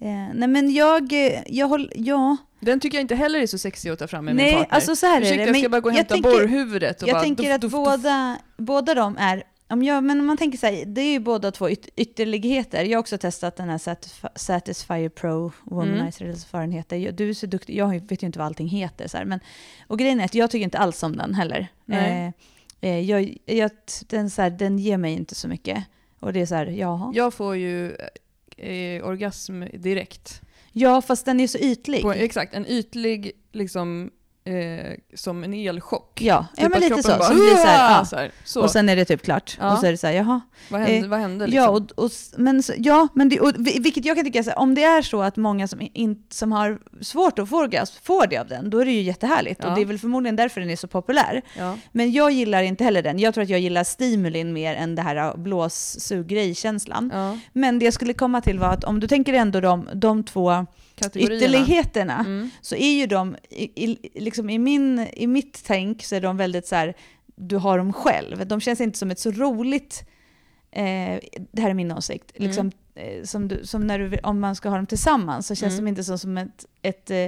Eh, nej men jag, eh, jag håller, ja. Den tycker jag inte heller är så sexig att ta fram med min Nej, partner. alltså så här är Ursäkta, det. jag ska bara gå och hämta tänker- borrhuvudet och Jag bara tänker att duff, duff. båda, båda de är, om jag, men om man tänker så här, det är ju båda två yt, ytterligheter. Jag har också testat den här Satisf- Satisfyer Pro Womanizer, eller vad den heter. Jag- Du är så duktig, jag vet ju inte vad allting heter. Så här, men, och grejen är att jag tycker inte alls om den heller. Nej. Eh, eh, jag, jag, den, så här, den ger mig inte så mycket. Och det är så här, jaha. Jag får ju eh, orgasm direkt. Ja, fast den är så ytlig. På, exakt, en ytlig liksom eh, som en elchock. ja, ja Typ men att lite så. bara, blir så här, ja. så här, så. Och sen är det typ klart. Ja. Och så är det så här, jaha. vad hände? eh, vad hände liksom? Ja, och, och, men, så- ja men det, och, vi- vilket jag kan tycka, så här, om det är så att många som, in, som har svårt att få orgasm får det av den, då är det ju jättehärligt. Ja. Och det är väl förmodligen därför den är så populär. ja. Men jag gillar inte heller den. Jag tror att jag gillar stimulin mer än det här blås-suggrej-känslan. Ja. Men det jag skulle komma till var att om du tänker ändå de, de två. Ytterligheterna, Mm. så är ju de, i, i, liksom i, min, i mitt tänk så är de väldigt så här, du har dem själv. De känns inte som ett så roligt, eh, det här är min åsikt, Mm. liksom, eh, som, du, som när du, om man ska ha dem tillsammans så känns Mm. de inte så som ett, ett eh,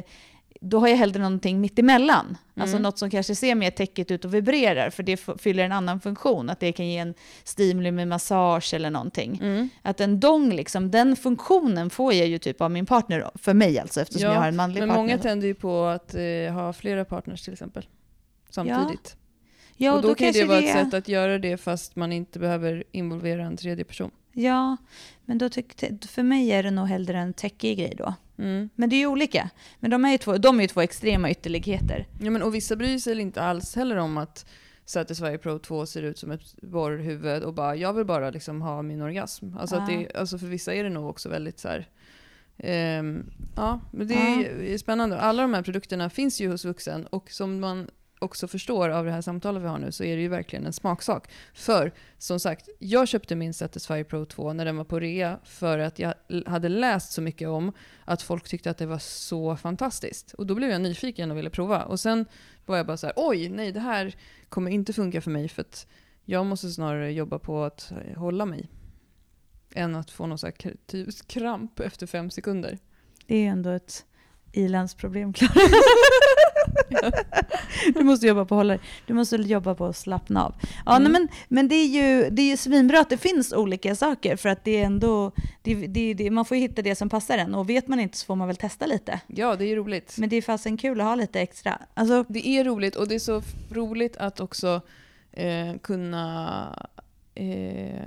då har jag hellre någonting mitt emellan. Alltså Mm. något som kanske ser mer täckigt ut och vibrerar, för det fyller en annan funktion. Att det kan ge en stimuli med massage eller någonting. Mm. Att en dong, liksom, den funktionen får jag ju typ av min partner, för mig alltså, eftersom Ja, jag har en manlig Men partner. många tänder ju på att eh, ha flera partners till exempel. Samtidigt. ja, och då, kan ju det vara ett sätt att göra det fast man inte behöver involvera en tredje person. Ja, men då tyckte, för mig är det nog hellre en täckig grej då. Mm. Men det är ju olika. Men de är ju två, de är två extrema ytterligheter. Ja, men, och vissa bryr sig inte alls heller om att Satisfyer Pro 2 ser ut som ett borrhuvud och bara jag vill bara liksom ha min orgasm. Alltså, Ja. det, alltså för vissa är det nog också väldigt så här. ehm, ja, men det är, är spännande. Alla de här produkterna finns ju hos vuxen och som man också förstår av det här samtalet vi har nu så är det ju verkligen en smaksak. För som sagt, jag köpte min Satisfyer Pro 2 när den var på rea för att jag hade läst så mycket om att folk tyckte att det var så fantastiskt. Och då blev jag nyfiken och ville prova. Och sen var jag bara så här, oj, nej det här kommer inte funka för mig för att jag måste snarare jobba på att hålla mig. Än att få någon så kramp efter fem sekunder. Det är ändå ett ilandsproblem, Klara. du måste jobba på att hålla dig. Du måste jobba på att slappna av. Ja, Mm. nej, men, men det är ju, det är ju svinbra att det finns olika saker för att det är ändå, det, det, det, man får hitta det som passar en och vet man inte så får man väl testa lite. Ja, det är ju roligt. Men det är fasen kul att ha lite extra. Alltså, Det är roligt och det är så roligt att också eh, kunna eh,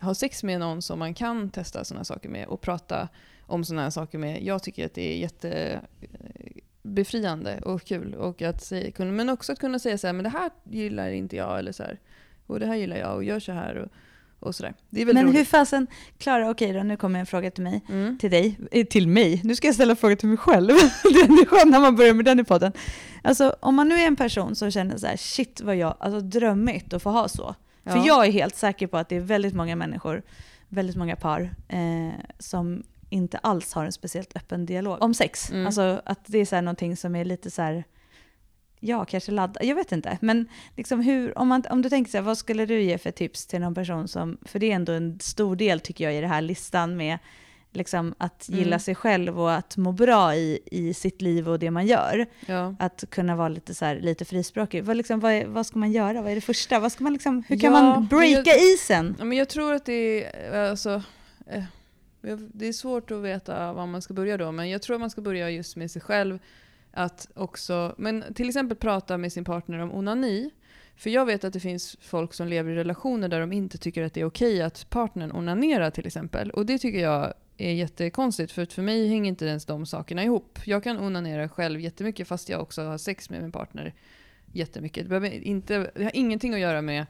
ha sex med någon som man kan testa sådana saker med och prata om sådana här saker med. Jag tycker att det är jätte befriande och kul. Och att säga, men också att kunna säga så här, men det här gillar inte jag eller så här. Och det här gillar jag och gör så här och, och sådär. Det är väldigt men hur roligt. fasen, Klara, okej då, nu kommer en fråga till mig. Mm. till dig, eh, till mig. Nu ska jag ställa frågor till mig själv. det är skönt när man börjar med den i podden. Alltså om man nu är en person som känner så här, shit vad jag, alltså drömmigt att få ha så. Ja. För jag är helt säker på att det är väldigt många människor, väldigt många par, eh, som inte alls har en speciellt öppen dialog om sex. Mm. Alltså att det är så här någonting som är lite så här, ja kanske laddat, jag vet inte. Men liksom hur, om, man, om du tänker så här, vad skulle du ge för tips till någon person som, för det är ändå en stor del tycker jag i den här listan med liksom att gilla Mm. sig själv och att må bra i, i sitt liv och det man gör. Ja. Att kunna vara lite, så här, lite frispråkig. Vad, liksom, vad, vad ska man göra? Vad är det första? Vad ska man liksom, hur kan Ja, man breaka jag- isen? Men jag tror att det är, alltså, eh, det är svårt att veta var man ska börja då, men jag tror att man ska börja just med sig själv. Att också, men till exempel prata med sin partner om onani. För jag vet att det finns folk som lever i relationer där de inte tycker att det är okej att partnern onanerar till exempel. Och det tycker jag är jättekonstigt, för för mig hänger inte ens de sakerna ihop. Jag kan onanera själv jättemycket fast jag också har sex med min partner jättemycket. Det, inte, det har ingenting att göra med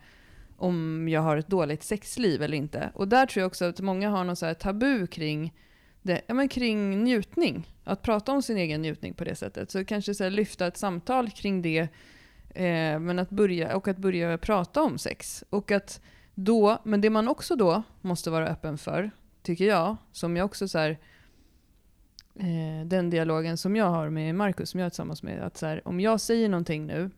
om jag har ett dåligt sexliv eller inte. Och där tror jag också att många har någon så här tabu kring, det, ja, men kring njutning. Att prata om sin egen njutning på det sättet. Så kanske så här lyfta ett samtal kring det. Eh, men att börja, och att börja prata om sex. Och att då, men det man också då måste vara öppen för, tycker jag, som jag också så här, eh, den dialogen som jag har med Markus, som jag är tillsammans med, att så här, om jag säger någonting nu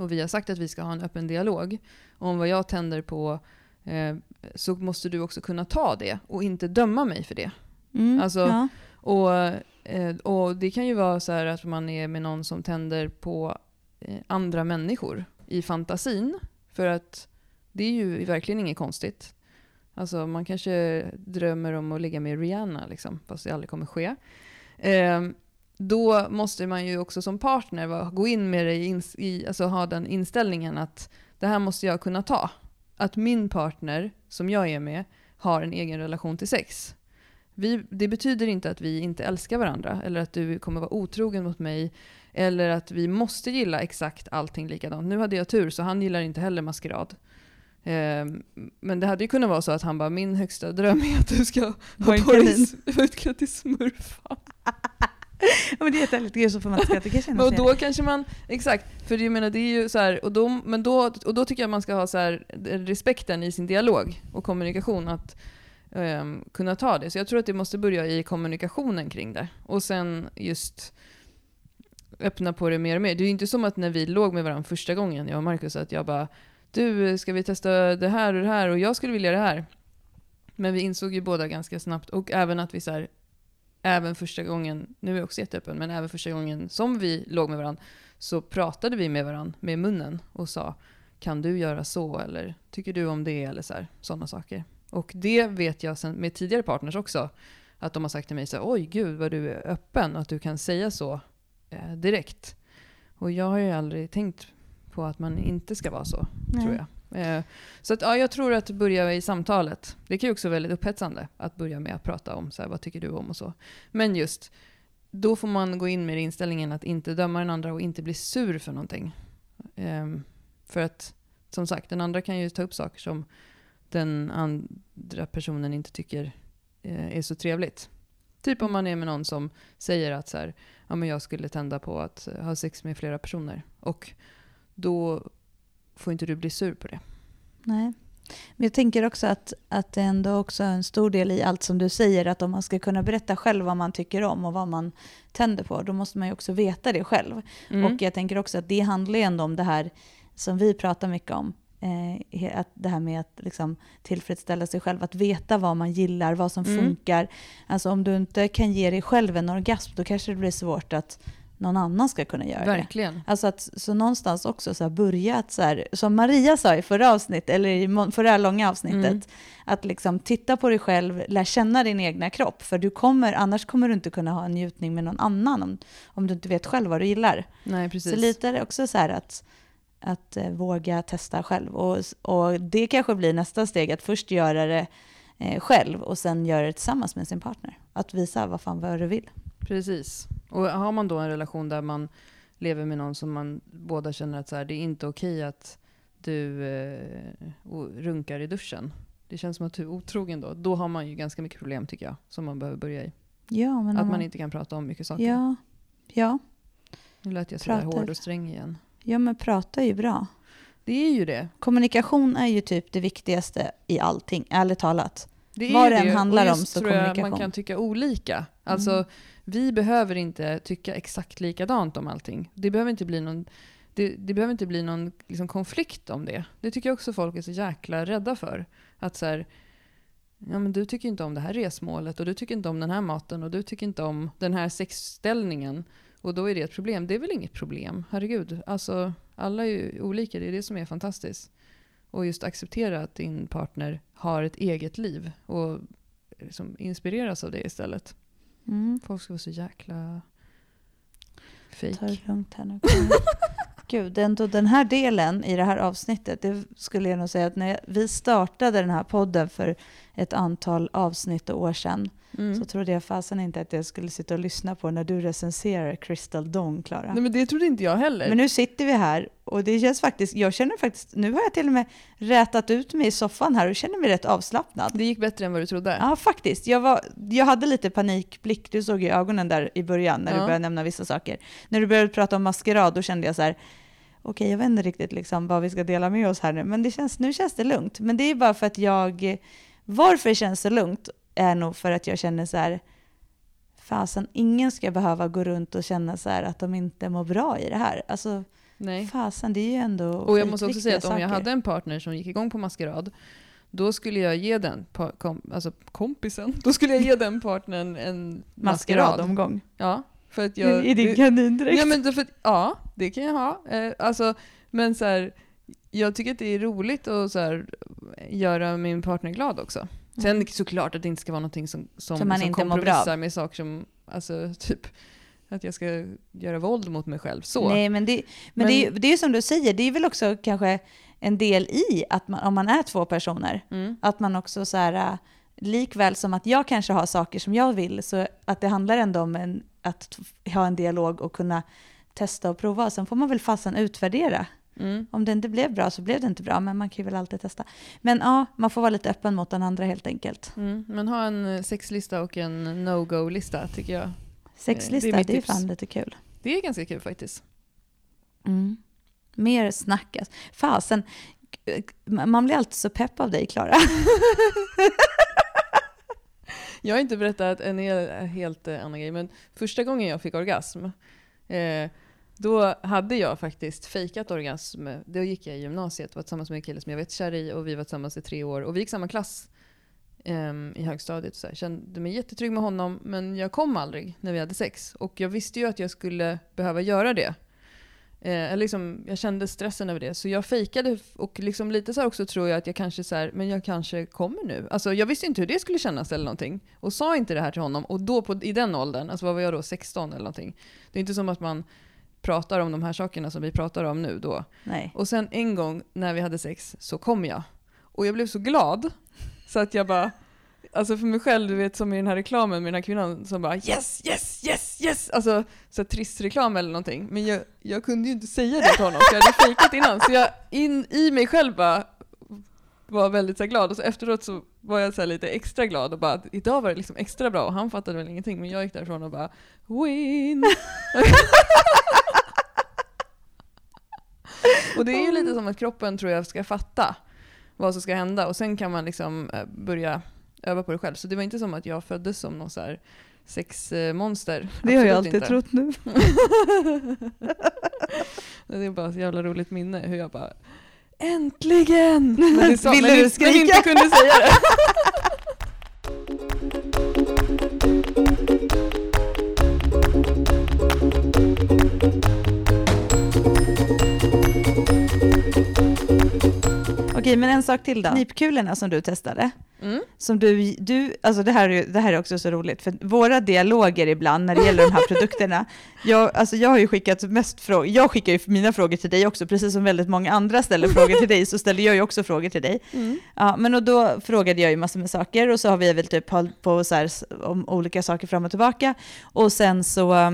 och vi har sagt att vi ska ha en öppen dialog om vad jag tänder på eh, så måste du också kunna ta det och inte döma mig för det. Mm, Alltså- ja. Och, eh, och det kan ju vara så att man är med någon som tänder på eh, andra människor i fantasin. För att det är ju verkligen inget konstigt. Alltså man kanske drömmer om att ligga med Rihanna, liksom, fast det aldrig kommer ske. Då måste man ju också som partner vara, gå in med det i, i, alltså ha den inställningen att det här måste jag kunna ta. Att min partner, som jag är med, har en egen relation till sex. Vi, det betyder inte att vi inte älskar varandra eller att du kommer vara otrogen mot mig eller att vi måste gilla exakt allting likadant. Nu hade jag tur så han gillar inte heller maskerad. Ehm, men det hade ju kunnat vara så att han bara, min högsta dröm är att du ska ha Var en på dig kanin. s- utklädd till smurfan. Ja, men det är jättehärligt, det är så man skratta. Det kan kännas Och då kanske man, exakt, för jag menar det är ju så här, och då, men då, och då tycker jag man ska ha så här, respekten i sin dialog och kommunikation att ehm, kunna ta det. Så jag tror att det måste börja i kommunikationen kring det. Och sen just öppna på det mer och mer. Det är ju inte som att när vi låg med varandra första gången, jag och Marcus, att jag bara du, ska vi testa det här och det här och jag skulle vilja det här. Men vi insåg ju båda ganska snabbt och även att vi så här, även första gången, nu är jag också jätteöppen, men även första gången som vi låg med varandra så pratade vi med varandra med munnen och sa kan du göra så eller tycker du om det eller så här, sådana saker. Och det vet jag sen med tidigare partners också, att de har sagt till mig så här, oj gud vad du är öppen och att du kan säga så eh, direkt. Och jag har ju aldrig tänkt på att man inte ska vara så, Nej. tror jag. Eh, så att, ja, jag tror att börja i samtalet. Det kan ju också vara väldigt upphetsande att börja med att prata om så här, vad tycker du om och så. Men just, då får man gå in med inställningen att inte döma den andra och inte bli sur för någonting. Eh, för att, som sagt, den andra kan ju ta upp saker som den andra personen inte tycker eh, är så trevligt. Typ om man är med någon som säger att så här, ja, men jag skulle tända på att ha sex med flera personer. Och då får inte du bli sur på det. Nej. Men jag tänker också att, att det ändå också är en stor del i allt som du säger, att om man ska kunna berätta själv vad man tycker om och vad man tänder på, då måste man ju också veta det själv. Mm. Och jag tänker också att det handlar ju ändå om det här som vi pratar mycket om, eh, att det här med att liksom tillfredsställa sig själv, att veta vad man gillar, vad som Mm. funkar. Alltså om du inte kan ge dig själv en orgasm, då kanske det blir svårt att någon annan ska kunna göra det. Verkligen. Alltså att så någonstans också så börja att så här, som Maria sa i förra avsnittet, eller i förra långa avsnittet, Mm. att liksom titta på dig själv, lär känna din egna kropp, för du kommer, annars kommer du inte kunna ha en njutning med någon annan om, om du inte vet själv vad du gillar. Nej, precis. Så lite är det också så här att, att eh, våga testa själv. Och, och det kanske blir nästa steg, att först göra det eh, själv och sen göra det tillsammans med sin partner. Att visa vad fan vad du vill. Precis. Och har man då en relation där man lever med någon som man båda känner att så här, det är inte okej att du eh, runkar i duschen. Det känns som att du är otrogen då. Då har man ju ganska mycket problem tycker jag, som man behöver börja i. Ja, men Att man inte kan prata om mycket saker. Ja, ja, Nu lät jag sådär hård och sträng igen. ja, men prata är ju bra. Det är ju det. Kommunikation är ju typ det viktigaste i allting, ärligt talat. det är Vad det än handlar om så tror jag kommunikation. Man kan tycka olika. Alltså, Mm vi behöver inte tycka exakt likadant om allting. Det behöver inte bli någon, det, det behöver inte bli någon liksom, konflikt om det. Det tycker jag också folk är så jäkla rädda för. Att så här, ja men du tycker inte om det här resmålet och du tycker inte om den här maten och du tycker inte om den här sexställningen. Och då är det ett problem. Det är väl inget problem, herregud. Alltså, alla är ju olika, det är det som är fantastiskt. Och just acceptera att din partner har ett eget liv och liksom inspireras av det istället. Mm. Folk ska vara så jäkla Ta fake. det lugnt här nu. Gud, ändå den här delen i det här avsnittet, det skulle jag nog säga att när vi startade den här podden för ett antal avsnitt och år sedan, Mm. så trodde jag fasen inte att jag skulle sitta och lyssna på när du recenserar Crystal Dawn, Klara. Nej men det trodde inte jag heller. Men nu sitter vi här och det känns faktiskt, jag känner faktiskt, nu har jag till och med rätat ut mig i soffan här och känner mig rätt avslappnad. det gick bättre än vad du trodde. Ja, faktiskt. Jag, var, jag hade lite panikblick, du såg i ögonen där i början när du Ja. började nämna vissa saker. När du började prata om maskerad, då kände jag så här, okej, jag vet inte riktigt liksom vad vi ska dela med oss här nu, men det känns, nu känns det lugnt. Men det är bara för att jag, varför det känns så lugnt är nog för att jag känner så här, fasen, ingen ska behöva gå runt och känna så här att de inte mår bra i det här. Alltså, Nej. fasen, det är ju ändå Och jag måste också säga att om jag hade en partner som gick igång på maskerad, då skulle jag ge den, kom, alltså kompisen, då skulle jag ge den partnern en maskerad. maskeradomgång. Ja, för att jag... I din kanindräkt. Ja, men därför, att- ja, det kan jag ha. Eh, alltså, men så här, jag tycker att det är roligt att så här, göra min partner glad också. Sen Mm. såklart att det inte ska vara någonting som, som, Som som kompromissar med saker som, alltså typ, att jag ska göra våld mot mig själv. Så. Nej, men det, men, Men- det, är, det är ju som du säger, det är väl också kanske en del i att man, om man är två personer, Mm. att man också så här, äh, likväl som att jag kanske har saker som jag vill, så att det handlar ändå om en, att ha en dialog och kunna testa och prova. Sen får man väl fasen utvärdera. Mm. Om det inte blev bra så blev det inte bra, men man kan ju väl alltid testa. Men ja, man får vara lite öppen mot den andra helt enkelt. Mm. Men ha en eh, sexlista och en no-go-lista tycker jag. Sexlista, Det det är är, mitt tips. fan lite kul. Det är ganska kul faktiskt. Mm. Mer snack. alltså. Fasen, man blir alltid så pepp av dig, Klara. Jag har inte berättat en hel, helt eh, annan grej, men första gången jag fick orgasm, eh, då hade jag faktiskt fejkat orgasm. Då gick jag i gymnasiet, och var tillsammans med en kille som jag var kär i och vi var tillsammans i tre år. Och vi gick samma klass um, i högstadiet. Så här. Kände mig jättetrygg med honom, men jag kom aldrig när vi hade sex. Och jag visste ju att jag skulle behöva göra det. Eh, liksom, jag kände stressen över det, så jag fejkade och liksom lite så här också tror jag att jag kanske så här, men jag kanske kommer nu. Alltså jag visste inte hur det skulle kännas eller någonting. Och sa inte det här till honom. Och då på, i den åldern, alltså vad var jag då, 16 eller någonting. Det är inte som att man pratar om de här sakerna som vi pratar om nu då. Nej. Och sen en gång när vi hade sex så kom jag. Och jag blev så glad så att jag bara, alltså för mig själv, du vet som i den här reklamen med den här kvinnan som bara yes, yes, yes, yes! Alltså så trist reklam eller någonting. Men jag, jag kunde ju inte säga det till honom för jag hade fejkat innan. Så jag in i mig själv bara var väldigt så glad och så efteråt så var jag så lite extra glad och bara att idag var det liksom extra bra och han fattade väl ingenting men jag gick därifrån och bara win! och det är ju lite som att kroppen tror jag ska fatta vad som ska hända och sen kan man liksom eh, börja öva på det själv. Så det var inte som att jag föddes som någon så här sexmonster. Det har jag alltid inte. trott nu. Det är bara ett jävla roligt minne hur jag bara Äntligen! Men, det sa, Ville men, du men skrika? inte kunde säga det. Okej, men en sak till då. Knipkulorna som du testade. Mm. Som du, du, alltså det här, är, det här är också så roligt, för våra dialoger ibland när det gäller de här produkterna, jag, alltså jag har ju skickat mest frågor, jag skickar ju mina frågor till dig också, precis som väldigt många andra ställer frågor till dig, så ställer jag ju också frågor till dig. Mm. Ja, men och då frågade jag ju massor med saker och så har vi väl typ hållit på så här, om olika saker fram och tillbaka. Och sen så, eh,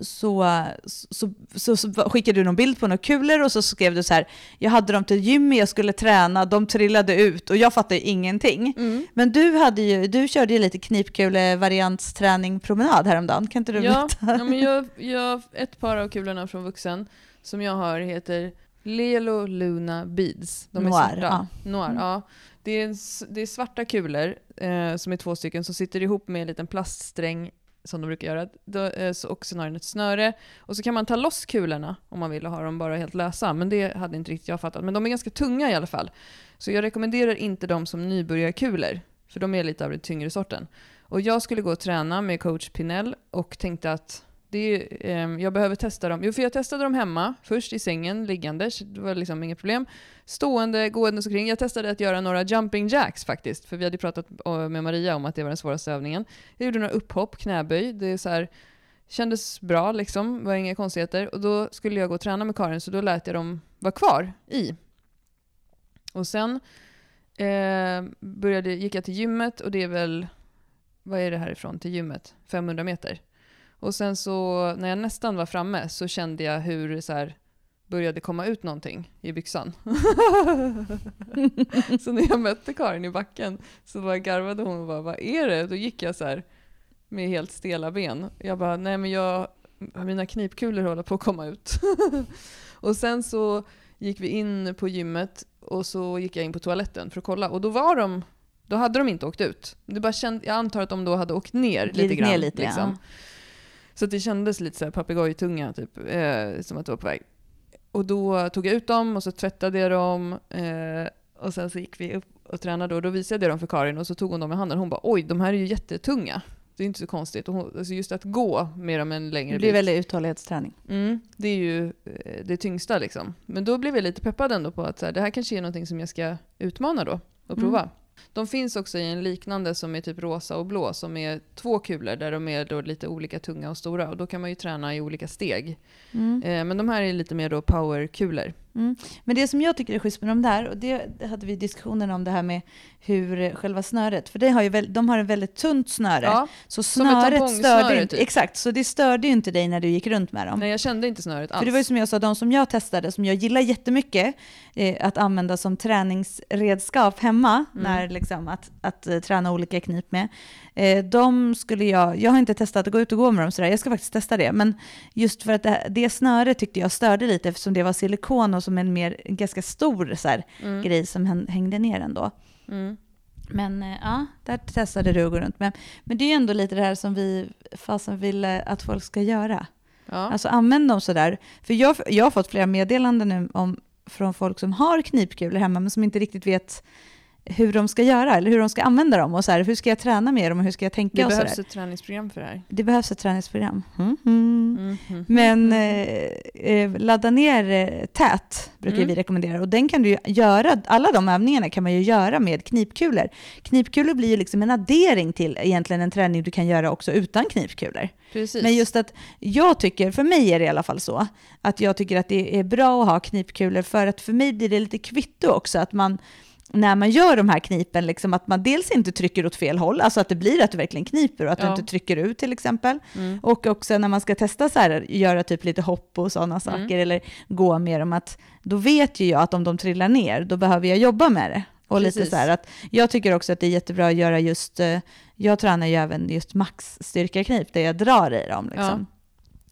så, så, så, så skickade du någon bild på några kulor och så skrev du så här, jag hade dem till gym, jag skulle träna, de trillade ut och jag fattade ingenting. Mm. Men du, hade ju, du körde ju lite knipkule-variantsträning promenad häromdagen, kan inte du Ja, berätta? ja men jag, jag, ett par av kulorna från vuxen som jag har heter Lelo Luna Beads. De är Noir, svarta. ja. Noir, Mm. ja. Det är, det är svarta kulor eh, som är två stycken som sitter ihop med en liten plaststräng som de brukar göra. Då, eh, så har den ett snöre. Och så kan man ta loss kulorna om man vill och ha dem bara helt lösa. Men det hade inte riktigt jag fattat. Men de är ganska tunga i alla fall. Så jag rekommenderar inte dem som nybörjarkulor. För de är lite av den tyngre sorten. Och jag skulle gå och träna med coach Pinell och tänkte att det eh, jag behöver testa dem. Jo, för jag testade dem hemma, först i sängen, liggande, det var liksom inget problem. Stående, gåendes omkring. Jag testade att göra några jumping jacks faktiskt, för vi hade pratat eh, med Maria om att det var den svåraste övningen. Jag gjorde några upphopp, knäböj, det är så här, kändes bra liksom, var inga konstigheter. Och då skulle jag gå och träna med Karin, så då lät jag dem vara kvar i. Och sen eh, började, gick jag till gymmet och det är väl, vad är det härifrån till gymmet? 500 meter. Och sen så när jag nästan var framme så kände jag hur det så här började komma ut någonting i byxan. så när jag mötte Karin i backen så bara garvade hon och bara vad är det? Då gick jag så här med helt stela ben. Jag bara nej men jag, mina knipkulor håller på att komma ut. och sen så gick vi in på gymmet och så gick jag in på toaletten för att kolla och då var de då hade de inte åkt ut. Det bara känd, jag antar att de då hade åkt ner lite grann. ner lite, liksom. ja. Så det kändes lite så papegojtunga, typ, eh, som att det var på väg. Och då tog jag ut dem och så tvättade jag dem. Eh, och sen så gick vi upp och tränade och då visade jag dem för Karin och så tog hon dem i handen. Hon bara oj, de här är ju jättetunga. Det är inte så konstigt. Och hon, alltså just att gå med dem en längre Det blir bit. väldigt uthållighetsträning. Mm, det är ju eh, det tyngsta liksom. Men då blev jag lite peppad ändå på att så här, det här kanske är någonting som jag ska utmana då och Mm. De finns också i en liknande som är typ rosa och blå som är två kulor där de är då lite olika tunga och stora och då kan man ju träna i olika steg. Mm. Eh, men de här är lite mer då powerkulor. Mm. Men det som jag tycker är schysst med de där, och det, hade vi diskussionen om det här med hur själva snöret, för det har ju väl, de har ett väldigt tunt snöre. Ja, så snöret störde inte, typ. exakt, så det störde ju inte dig när du gick runt med dem. nej jag kände inte snöret alls. För det var ju som jag sa, de som jag testade, som jag gillar jättemycket eh, att använda som träningsredskap hemma, Mm. när liksom att, att eh, träna olika knip med. Eh, de skulle jag, jag har inte testat att gå ut och gå med dem sådär, jag ska faktiskt testa det. Men just för att det, det snöret tyckte jag störde lite eftersom det var silikon och som en mer, en ganska stor så här, mm. grej som hän- hängde ner ändå. Mm. Men eh, ja, där testade du att gå runt med. Men det är ju ändå lite det här som vi fasen vill eh, att folk ska göra. Ja. Alltså använd dem sådär. För jag, jag har fått flera meddelanden nu om, från folk som har knipkulor hemma men som inte riktigt vet hur de ska göra eller hur de ska använda dem och så här, hur ska jag träna med dem och hur ska jag tänka det och behövs sådär. ett träningsprogram för det här. Det behövs ett träningsprogram. Mm, mm. Mhm. Men eh, eh, ladda ner eh, TÄT brukar Mm. vi rekommendera och den kan du göra, alla de övningarna kan man ju göra med knipkulor. Knipkulor blir ju liksom en addering till egentligen en träning du kan göra också utan knipkulor. Precis. Men just att jag tycker, för mig är det i alla fall så, att jag tycker att det är bra att ha knipkulor för att för mig blir det lite kvitto också att man när man gör de här knipen, liksom att man dels inte trycker åt fel håll, alltså att det blir att du verkligen kniper och att Ja. du inte trycker ut till exempel. Mm. Och också när man ska testa så här, göra typ lite hopp och sådana saker, Mm. eller gå med dem, att då vet ju jag att om de trillar ner, då behöver jag jobba med det. Och lite Precis. så här att jag tycker också att det är jättebra att göra just, eh, jag tränar ju även just maxstyrkeknip, där jag drar i dem liksom.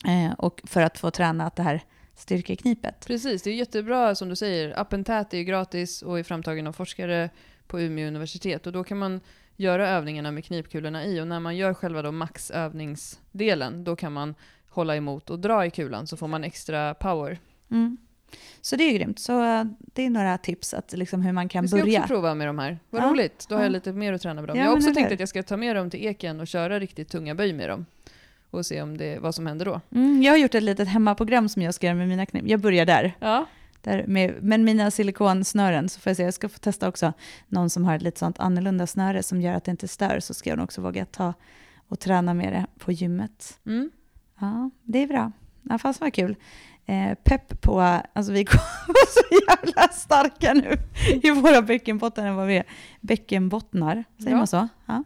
Eh, och för att få träna att det här styrkeknipet. Precis, det är jättebra som du säger. Appen TÄT är ju gratis och är framtagen av forskare på Umeå universitet. Och då kan man göra övningarna med knipkulorna i. Och när man gör själva då maxövningsdelen, då kan man hålla emot och dra i kulan så får man extra power. Mm. Så det är ju grymt. Så eh, det är några tips att liksom hur man kan Vi ska börja. också prova med de här. Vad Ja, roligt, då har ja. jag lite mer att träna med dem. Ja, jag har också tänkt att jag ska ta med dem till eken och köra riktigt tunga böj med dem. Och se om det, vad som händer då. Mm, jag har gjort ett litet hemmaprogram som jag ska göra med mina knip. Jag börjar där. Ja, Där med, men mina silikonsnören, så får jag se, jag ska få testa också någon som har ett lite sånt annorlunda snöre som gör att det inte stör, så ska jag nog också våga ta och träna med det på gymmet. Mm. Ja, det är bra. Ja, fast vad kul. Eh, pepp på, alltså vi kommer så jävla starka nu i våra bäckenbottnar än vad vi är. Bäckenbottnar, säger Ja. man så? Ja.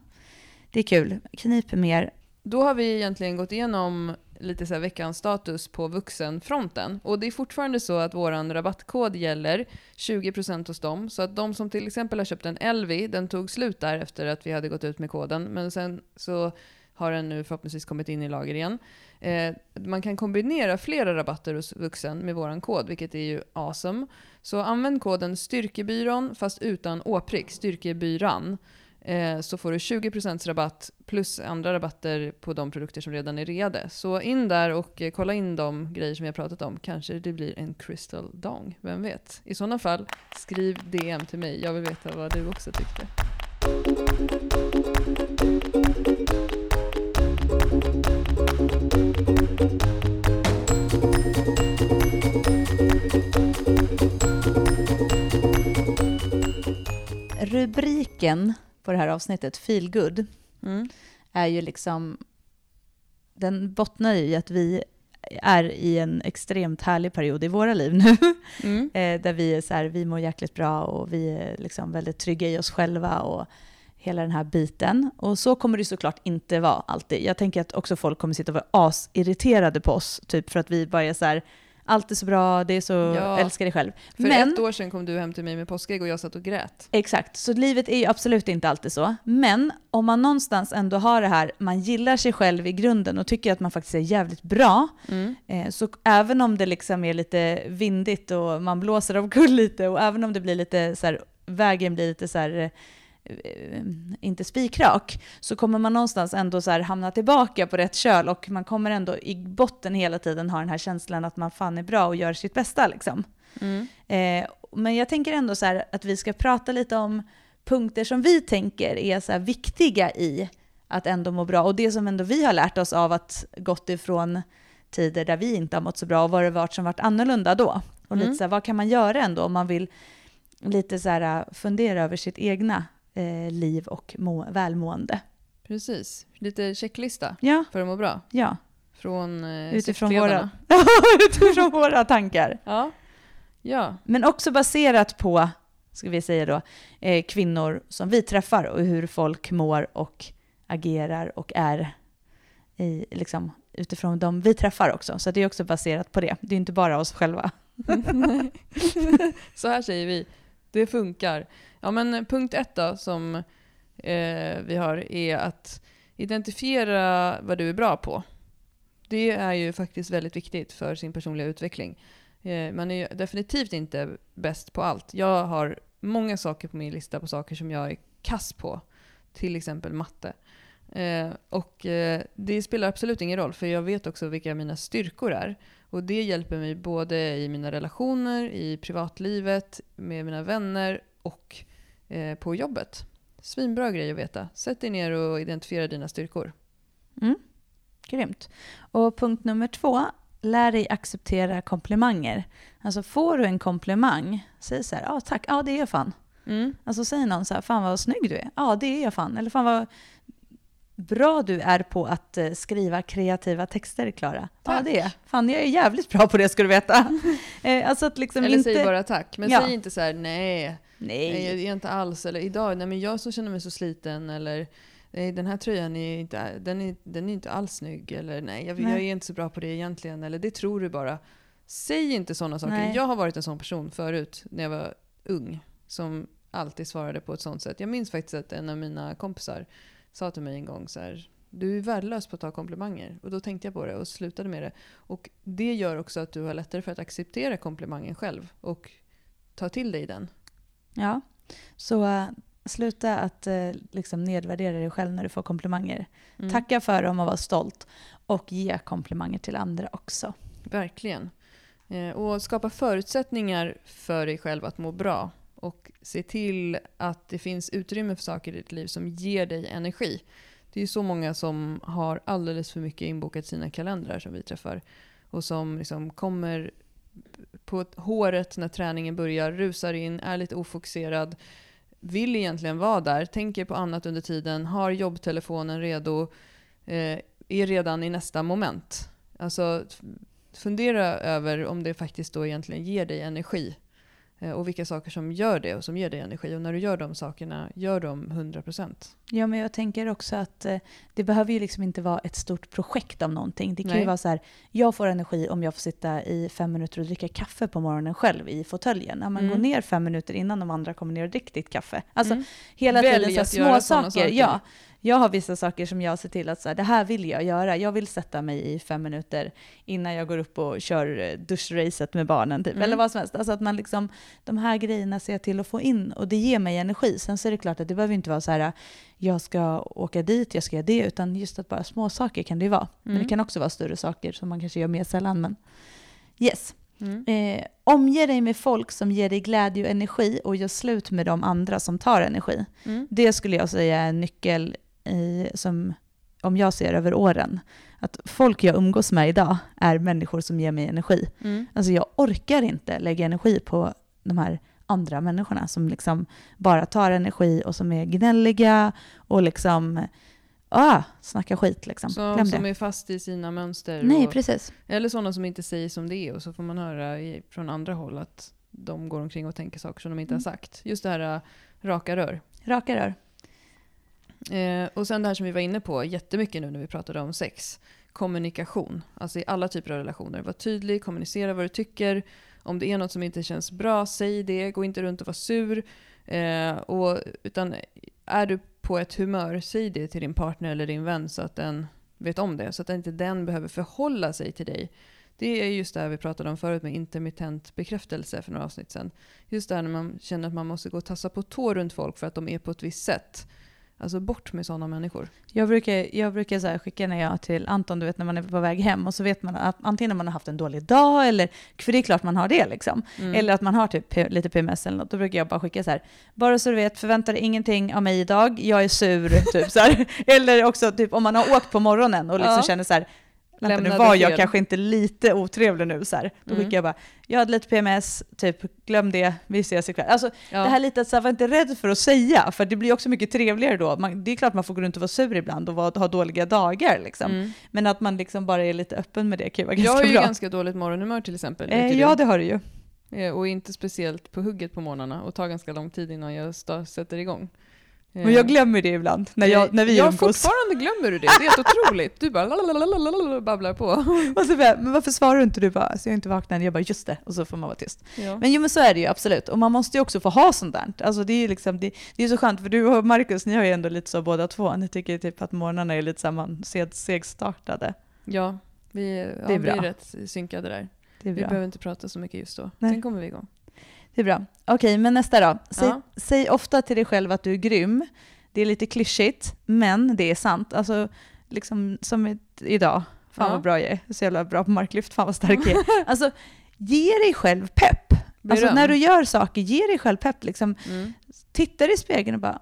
Det är kul. Knip mer. Då har vi egentligen gått igenom lite så här veckans status på vuxenfronten. Och det är fortfarande så att vår rabattkod gäller 20% hos dem. Så att de som till exempel har köpt en Elvi, den tog slut där efter att vi hade gått ut med koden. Men sen så har den nu förhoppningsvis kommit in i lager igen. Eh, man kan kombinera flera rabatter hos vuxen med vår kod, vilket är ju awesome. Så använd koden Styrkebyrån fast utan åprick, Styrkebyran. Eh, så får du 20% rabatt plus andra rabatter på de produkter som redan är reade. Så in där och eh, kolla in de grejer som vi har pratat om. Kanske det blir en crystal dong, vem vet? I sådana fall, skriv DM till mig. Jag vill veta vad du också tyckte. Rubriken på det här avsnittet, Feel Good, Mm. är ju liksom... Den bottnar ju i att vi är i en extremt härlig period i våra liv nu. Mm. Eh, där vi är så här, vi mår jäkligt bra och vi är liksom väldigt trygga i oss själva och hela den här biten. Och så kommer det såklart inte vara alltid. Jag tänker att också folk kommer sitta och vara asirriterade på oss, typ för att vi bara är så här, allt är så bra, det är så, Ja. älskar dig själv. För Men, ett år sedan kom du hem till mig med påskägg och jag satt och grät. exakt, så livet är ju absolut inte alltid så. Men om man någonstans ändå har det här, man gillar sig själv i grunden och tycker att man faktiskt är jävligt bra, Mm. Eh, Så även om det liksom är lite vindigt och man blåser omkull lite och även om det blir lite så här, vägen blir lite så här, eh, inte spikrak, så kommer man någonstans ändå så hamna tillbaka på rätt köl och man kommer ändå i botten hela tiden ha den här känslan att man fan är bra och gör sitt bästa liksom. Mm. Eh, men jag tänker ändå så här att vi ska prata lite om punkter som vi tänker är så viktiga i att ändå må bra. Och det som ändå vi har lärt oss av att gått ifrån tider där vi inte har mått så bra och vad det varit som varit annorlunda då. Och Mm. lite så här, vad kan man göra ändå om man vill lite så här fundera över sitt egna eh, liv och må, välmående. Precis. Lite checklista Ja, för att må bra. ja. Från eh, Utifrån våra, utifrån våra tankar. Ja. Ja. Men också baserat på, ska vi säga då, eh, kvinnor som vi träffar och hur folk mår och agerar och är i, liksom, utifrån de vi träffar också. Så det är också baserat på det. Det är inte bara oss själva. Så här säger vi. Det funkar. Ja, men punkt ett då, som eh, vi har, är att identifiera vad du är bra på. Det är ju faktiskt väldigt viktigt för sin personliga utveckling. Eh, man är ju definitivt inte bäst på allt. Jag har många saker på min lista på saker som jag är kass på. Till exempel matte. Eh, och eh, det spelar absolut ingen roll, för jag vet också vilka mina styrkor är. Och det hjälper mig både i mina relationer, i privatlivet, med mina vänner och eh, på jobbet. Svinbra grej att veta. Sätt dig ner och identifiera dina styrkor. Mm. Grymt. Och punkt nummer två, lär dig acceptera komplimanger. Alltså får du en komplimang, säg så här, ja tack, ja det är jag fan. Mm. Alltså säger någon så här, fan vad snygg du är. Ja, det är jag fan. Eller fan vad bra du är på att eh, skriva kreativa texter, Klara. Ja, det är jag. Fan, jag är jävligt bra på det ska du veta. eh, alltså att liksom Eller inte... säg bara tack. Men Ja. säg inte så här: nej, Nej. nej, jag är inte alls. Eller idag, nej men jag som känner mig så sliten. Eller nej, den här tröjan är inte, den är, den är inte alls snygg. Eller nej, jag, jag Nej. är inte så bra på det egentligen. Eller det tror du bara. Säg inte sådana saker. Nej. Jag har varit en sån person förut när jag var ung. Som alltid svarade på ett sånt sätt. Jag minns faktiskt att en av mina kompisar sa till mig en gång så här. Du är värdelös på att ta komplimanger. Och då tänkte jag på det och slutade med det. Och det gör också att du har lättare för att acceptera komplimangen själv. Och ta till dig den. Ja, så eh, sluta att eh, liksom nedvärdera dig själv när du får komplimanger. Mm. Tacka för dem och var stolt. Och ge komplimanger till andra också. Verkligen. Eh, och skapa förutsättningar för dig själv att må bra. Se till att det finns utrymme för saker i ditt liv som ger dig energi. Det är ju så många som har alldeles för mycket inbokat i sina kalendrar som vi träffar. Och som liksom kommer på håret när träningen börjar, rusar in, är lite ofokuserad, vill egentligen vara där, tänker på annat under tiden, har jobbtelefonen redo, eh, är redan i nästa moment. Alltså fundera över om det faktiskt då egentligen ger dig energi. Eh, och vilka saker som gör det och som ger dig energi. Och när du gör de sakerna, gör dem 100%. Ja, men jag tänker också att eh, det behöver ju liksom inte vara ett stort projekt av någonting. Det kan Nej. ju vara så här, jag får energi om jag får sitta i fem minuter och dricka kaffe på morgonen själv i fåtöljen. Ja, men Mm. gå ner fem minuter innan de andra kommer ner och drick ditt kaffe. Alltså Mm. hela Välj tiden så små saker. saker. Ja, jag har vissa saker som jag ser till att så här, det här vill jag göra. Jag vill sätta mig i fem minuter innan jag går upp och kör eh, duschracet med barnen. Typ. Mm. Eller vad som helst. Alltså att man liksom, de här grejerna ser jag till att få in och det ger mig energi. Sen så är det klart att det behöver inte vara så här, jag ska åka dit, jag ska göra det, utan just att bara små saker kan det ju vara. Men Mm. det kan också vara större saker som man kanske gör mer sällan. Men yes. Mm. Eh, omge dig med folk som ger dig glädje och energi och gör slut med de andra som tar energi. Mm. Det skulle jag säga är en nyckel i, som, om jag ser över åren. Att folk jag umgås med idag är människor som ger mig energi. Mm. Alltså jag orkar inte lägga energi på de här andra människorna som liksom bara tar energi och som är gnälliga och liksom ah, snackar skit. Liksom. Så, Glöm som det. är fast i sina mönster. Nej, och, precis. eller sådana som inte säger som det är och så får man höra i, från andra håll att de går omkring och tänker saker som de inte Mm. har sagt. Just det här äh, raka rör. Raka rör. Eh, och sen det här som vi var inne på jättemycket nu när vi pratade om sex. Kommunikation. Alltså i alla typer av relationer. Var tydlig, kommunicera vad du tycker. Om det är något som inte känns bra, säg det. Gå inte runt och var sur. Eh, och, utan är du på ett humör, säg det till din partner eller din vän så att den vet om det. Så att inte den behöver förhålla sig till dig. Det är just det här vi pratade om förut med intermittent bekräftelse för några avsnitt sedan. Just det här när man känner att man måste gå och tassa på tå runt folk för att de är på ett visst sätt. Alltså bort med sådana människor. Jag brukar, jag brukar så skicka när jag till Anton, du vet när man är på väg hem och så vet man att antingen man har haft en dålig dag eller, för det är klart man har det liksom. Mm. Eller att man har typ lite PMS eller något, då brukar jag bara skicka så här. Bara så du vet, förvänta dig ingenting av mig idag, jag är sur, typ så här. Eller också typ om man har åkt på morgonen och liksom Ja. känner så här, vänta nu var jag fel. kanske inte lite otrevlig nu så här. Då Mm. skickar jag bara, jag hade lite PMS, typ glöm det, vi ses ikväll. Alltså ja. det här lite att så här, var inte rädd för att säga, för det blir också mycket trevligare då. Man, det är klart man får gå runt och vara sur ibland och vara, ha dåliga dagar liksom. Mm. Men att man liksom bara är lite öppen med det kan ju vara Jag ganska har ju bra. ganska dåligt morgonhumör till exempel. eh, ja, det har du ju. Eh, Och inte speciellt på hugget på morgnarna och tar ganska lång tid innan jag sätter igång. Men jag glömmer det ibland när, jag, när vi ja, umgås. fortfarande glömmer du det. Det är helt otroligt. Du bara lalalala, babblar på. Och så bara, men varför svarar du inte? Du bara, så jag är inte vaknad. Jag bara, just det. Och så får man vara tyst. Ja. Men jo men så är det ju absolut. Och man måste ju också få ha sånt där. Alltså det är ju liksom, det, det är så skönt för du och Markus, ni har ju ändå lite så båda två. Ni tycker typ att morgnarna är lite samma seg, segstartade. ja, vi, ja, Det är vi är rätt synkade där. Vi behöver inte prata så mycket just då. Nej. Sen kommer vi igång. Det är bra. Okej, men nästa då. Säg, Ja. säg ofta till dig själv att du är grym. Det är lite klyschigt, men det är sant. Alltså, liksom som idag. Fan Ja. vad bra jag är. Så jävla bra på marklyft. Fan vad stark jag är. Alltså, ge dig själv pepp. Alltså, när du gör saker, ge dig själv pepp. Liksom, Mm. tittar i spegeln och bara,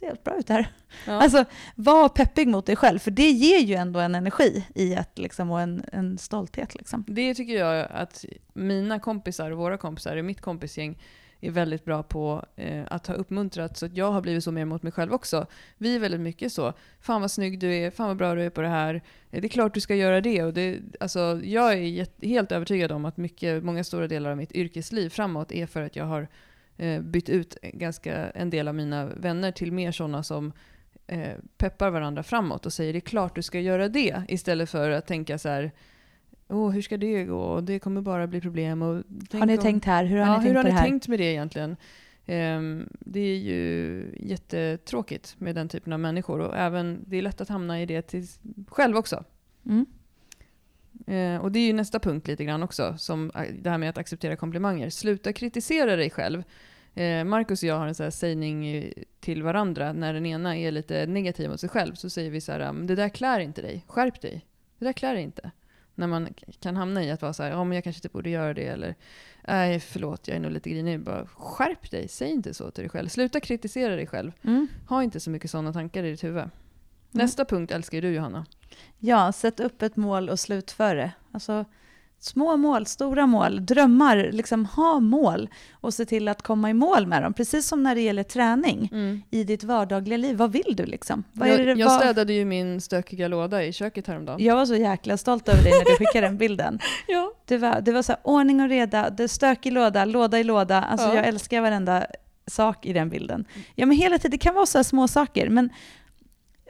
ser helt bra ut här. Ja. Alltså, var peppig mot dig själv, för det ger ju ändå en energi i ett, liksom, och en, en stolthet. Liksom. Det tycker jag att mina kompisar, våra kompisar i mitt kompisgäng är väldigt bra på eh, att ha uppmuntrat så att jag har blivit så mer mot mig själv också. Vi är väldigt mycket så. Fan vad snygg du är, fan vad bra du är på det här. Eh, Det är klart du ska göra det. Och det alltså, jag är helt övertygad om att mycket, många stora delar av mitt yrkesliv framåt är för att jag har eh, bytt ut ganska en del av mina vänner till mer sådana som eh, peppar varandra framåt och säger det är klart du ska göra det. Istället för att tänka så här Åh, hur ska det gå? Det kommer bara bli problem. Och Har ni om- tänkt här? Hur har ja, ni tänkt hur har ni tänkt med det egentligen? Ehm, det är ju jättetråkigt med den typen av människor och även det är lätt att hamna i det till själv också. Mm. Eh, och det är ju nästa punkt lite grann också, som eh, det här med att acceptera komplimanger. Sluta kritisera dig själv. Eh, Marcus och jag har en här sägning eh, till varandra när den ena är lite negativ mot sig själv. Så säger vi så här, "Men det där klär inte dig, skärp dig. Det där klär dig inte. När man kan hamna i att vara så här, ja men jag kanske inte borde göra det eller nej förlåt jag är nog lite grinig. Bara skärp dig, säg inte så till dig själv. Sluta kritisera dig själv. Mm. Ha inte så mycket sådana tankar i ditt huvud. Nästa punkt älskar ju du Johanna. Ja, sätt upp ett mål och slutför det. Alltså, Små mål, stora mål, drömmar, liksom ha mål och se till att komma i mål med dem. Precis som när det gäller träning Mm. i ditt vardagliga liv. Vad vill du liksom? Vad Jag, det, jag städade ju min stökiga låda i köket häromdagen. jag var så jäkla stolt över dig när du skickade den bilden. Ja. Det var, det var så här, ordning och reda, det stökig låda, låda i låda. Alltså Ja. jag älskar varenda sak i den bilden. Ja men hela tiden, det kan vara så här små saker men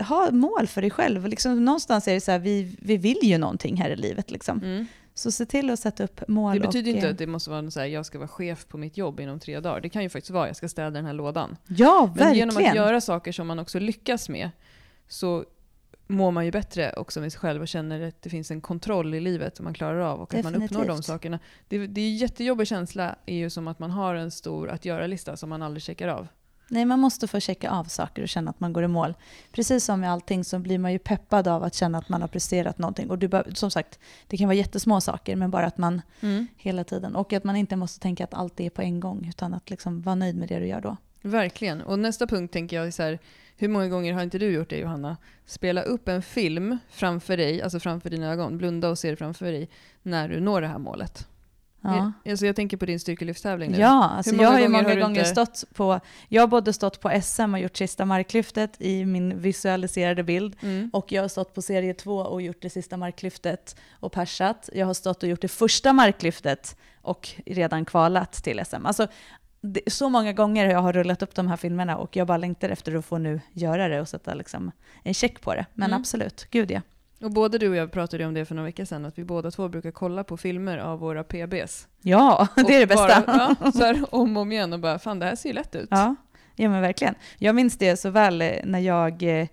ha mål för dig själv. Liksom, någonstans är det så här, vi, vi vill ju någonting här i livet liksom. Mm. Så se till att sätta upp mål. Det betyder och, inte eh, att det måste vara så här, jag ska vara chef på mitt jobb inom tre dagar. Det kan ju faktiskt vara, jag ska städa den här lådan. Ja, Men verkligen. genom att göra saker som man också lyckas med så mår man ju bättre också med sig själv och känner att det finns en kontroll i livet som man klarar av och att man uppnår de Definitivt. sakerna. Det, det är en jättejobbig känsla är ju som att man har en stor att göra-lista som man aldrig checkar av. Nej, man måste få checka av saker och känna att man går i mål. Precis som med allting så blir man ju peppad av att känna att man har presterat någonting. Och du bör, som sagt, det kan vara jättesmå saker, men bara att man hela tiden, och att man inte måste tänka att allt är på en gång, utan att liksom vara nöjd med det du gör då. Verkligen. Och nästa punkt tänker jag är så här, hur många gånger har inte du gjort det Johanna? Spela upp en film framför dig, alltså framför dina ögon, blunda och se det framför dig när du når det här målet. Ja. Jag, alltså jag tänker på din styrkelyftstävling nu. Ja, alltså jag har ju många har gånger inte- stått på, jag har både stått på SM och gjort sista marklyftet i min visualiserade bild, Mm. och jag har stått på serie 2 och gjort det sista marklyftet och persat. Jag har stått och gjort det första marklyftet och redan kvalat till SM. Alltså, det, så många gånger jag har rullat upp de här filmerna och jag bara längtar efter att få nu göra det och sätta liksom en check på det. Men Mm. absolut, gud ja. Och både du och jag pratade om det för några veckor sedan, att vi båda två brukar kolla på filmer av våra PBs. Ja, det är det bästa. Bara, ja, så här, om och om igen och bara, fan det här ser ju lätt ut. Ja, ja men verkligen. Jag minns det så väl eh, när jag, eh,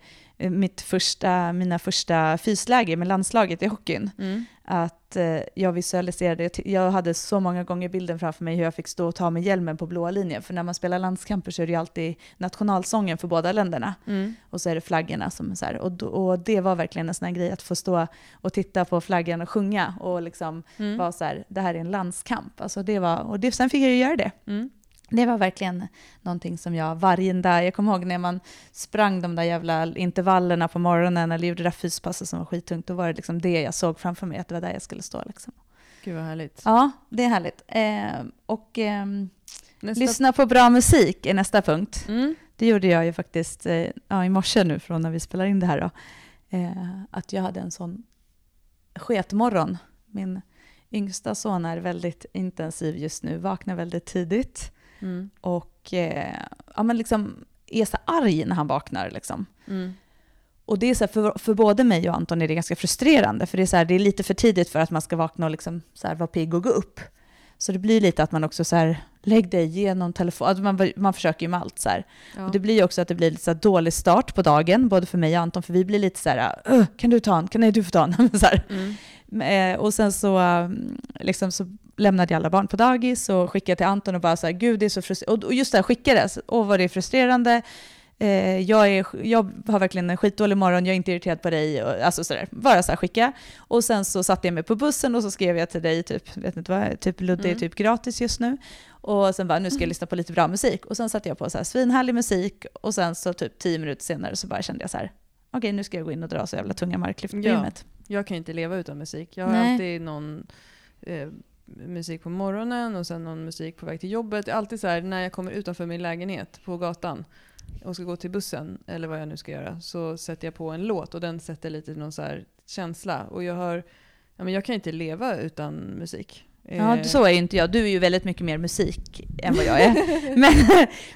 mitt första, mina första fysläger med landslaget i hockeyn, Mm. att eh, jag visualiserade, jag hade så många gånger bilden framför mig hur jag fick stå och ta med hjälmen på blåa linjen, för när man spelar landskamper så är det ju alltid nationalsången för båda länderna, Mm. och så är det flaggorna som är så här, och, då- och det var verkligen en sån här grej att få stå och titta på flaggan och sjunga och liksom Mm. vara så här, det här är en landskamp. Alltså det var, och det, sen fick jag ju göra det. Mm. Det var verkligen någonting som jag varje dag, jag kommer ihåg när man sprang de där jävla intervallerna på morgonen eller gjorde det där fyspasset som var skittungt, då var det liksom det jag såg framför mig, att det var där jag skulle stå. Liksom. Gud vad härligt. Ja, det är härligt. Eh, och ehm, Nästa... lyssna på bra musik är nästa punkt. Mm. Det gjorde jag ju faktiskt eh, ja, i morse nu från när vi spelar in det här. Då. Eh, att jag hade en sån sketmorgon. Min yngsta son är väldigt intensiv just nu, vaknar väldigt tidigt Mm. och eh, ja, men liksom är så arg när han vaknar. Liksom. Mm. Och det är så här, för, för både mig och Anton är det ganska frustrerande, för det är, så här, det är lite för tidigt för att man ska vakna och liksom så här, vara pigg och gå upp. Så det blir lite att man också så här, lägg dig, ge någon telefon, alltså man, man försöker ju med allt så. Ja. Och det blir ju också att det blir lite så dålig start på dagen, både för mig och Anton, för vi blir lite så här, "Åh, kan du ta en? Kan nej, du få ta en? så. Mm. Eh, Och sen så, um, liksom, så lämnade jag alla barn på dagis och skickade till Anton och bara så här, gud det är så frustrerande. Och just det här skickades, åh vad det är frustrerande. Eh, jag, är, jag har verkligen en skitdålig morgon, jag är inte irriterad på dig. Och, alltså sådär, bara så här skicka. Och sen så satte jag mig på bussen och så skrev jag till dig, typ, vet inte vad, typ Ludde är Mm. typ gratis just nu. Och sen bara, nu ska jag lyssna på lite bra musik. Och sen satte jag på så här svinhärlig musik och sen så typ tio minuter senare så bara kände jag så här, okej nu ska jag gå in och dra så jävla tunga marklyft på Ja. gymmet. Jag kan ju inte leva utan musik. Jag har Nej. alltid någon eh, musik på morgonen och sen någon musik på väg till jobbet. Det är alltid så här när jag kommer utanför min lägenhet på gatan och ska gå till bussen eller vad jag nu ska göra så sätter jag på en låt och den sätter lite någon så här känsla. Och jag har, ja men jag kan inte leva utan musik. Ja, Eh, så är ju inte jag. Du är ju väldigt mycket mer musik än vad jag är. men,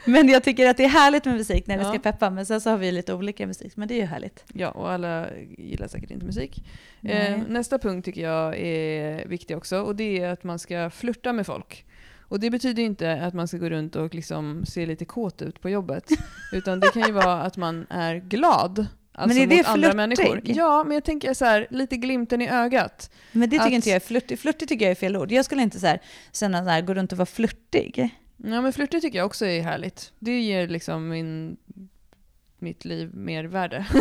men jag tycker att det är härligt med musik när det ska peppa. Men sen så har vi lite olika musik, men det är ju härligt. Ja, och alla gillar säkert inte musik. Eh, nästa punkt tycker jag är viktig också och det är att man ska flirta med folk. Och det betyder inte att man ska gå runt och liksom se lite kåt ut på jobbet. Utan det kan ju vara att man är glad. Alltså Men är det andra människor. Ja, men jag tänker så här, lite glimten i ögat. Men det tycker Att- inte jag är flörtig. Flörtig tycker jag är fel ord. Jag skulle inte så här, känna så här, gå runt och vara flörtig. Ja, men flörtig tycker jag också är härligt. Det ger liksom min, mitt liv mer värde.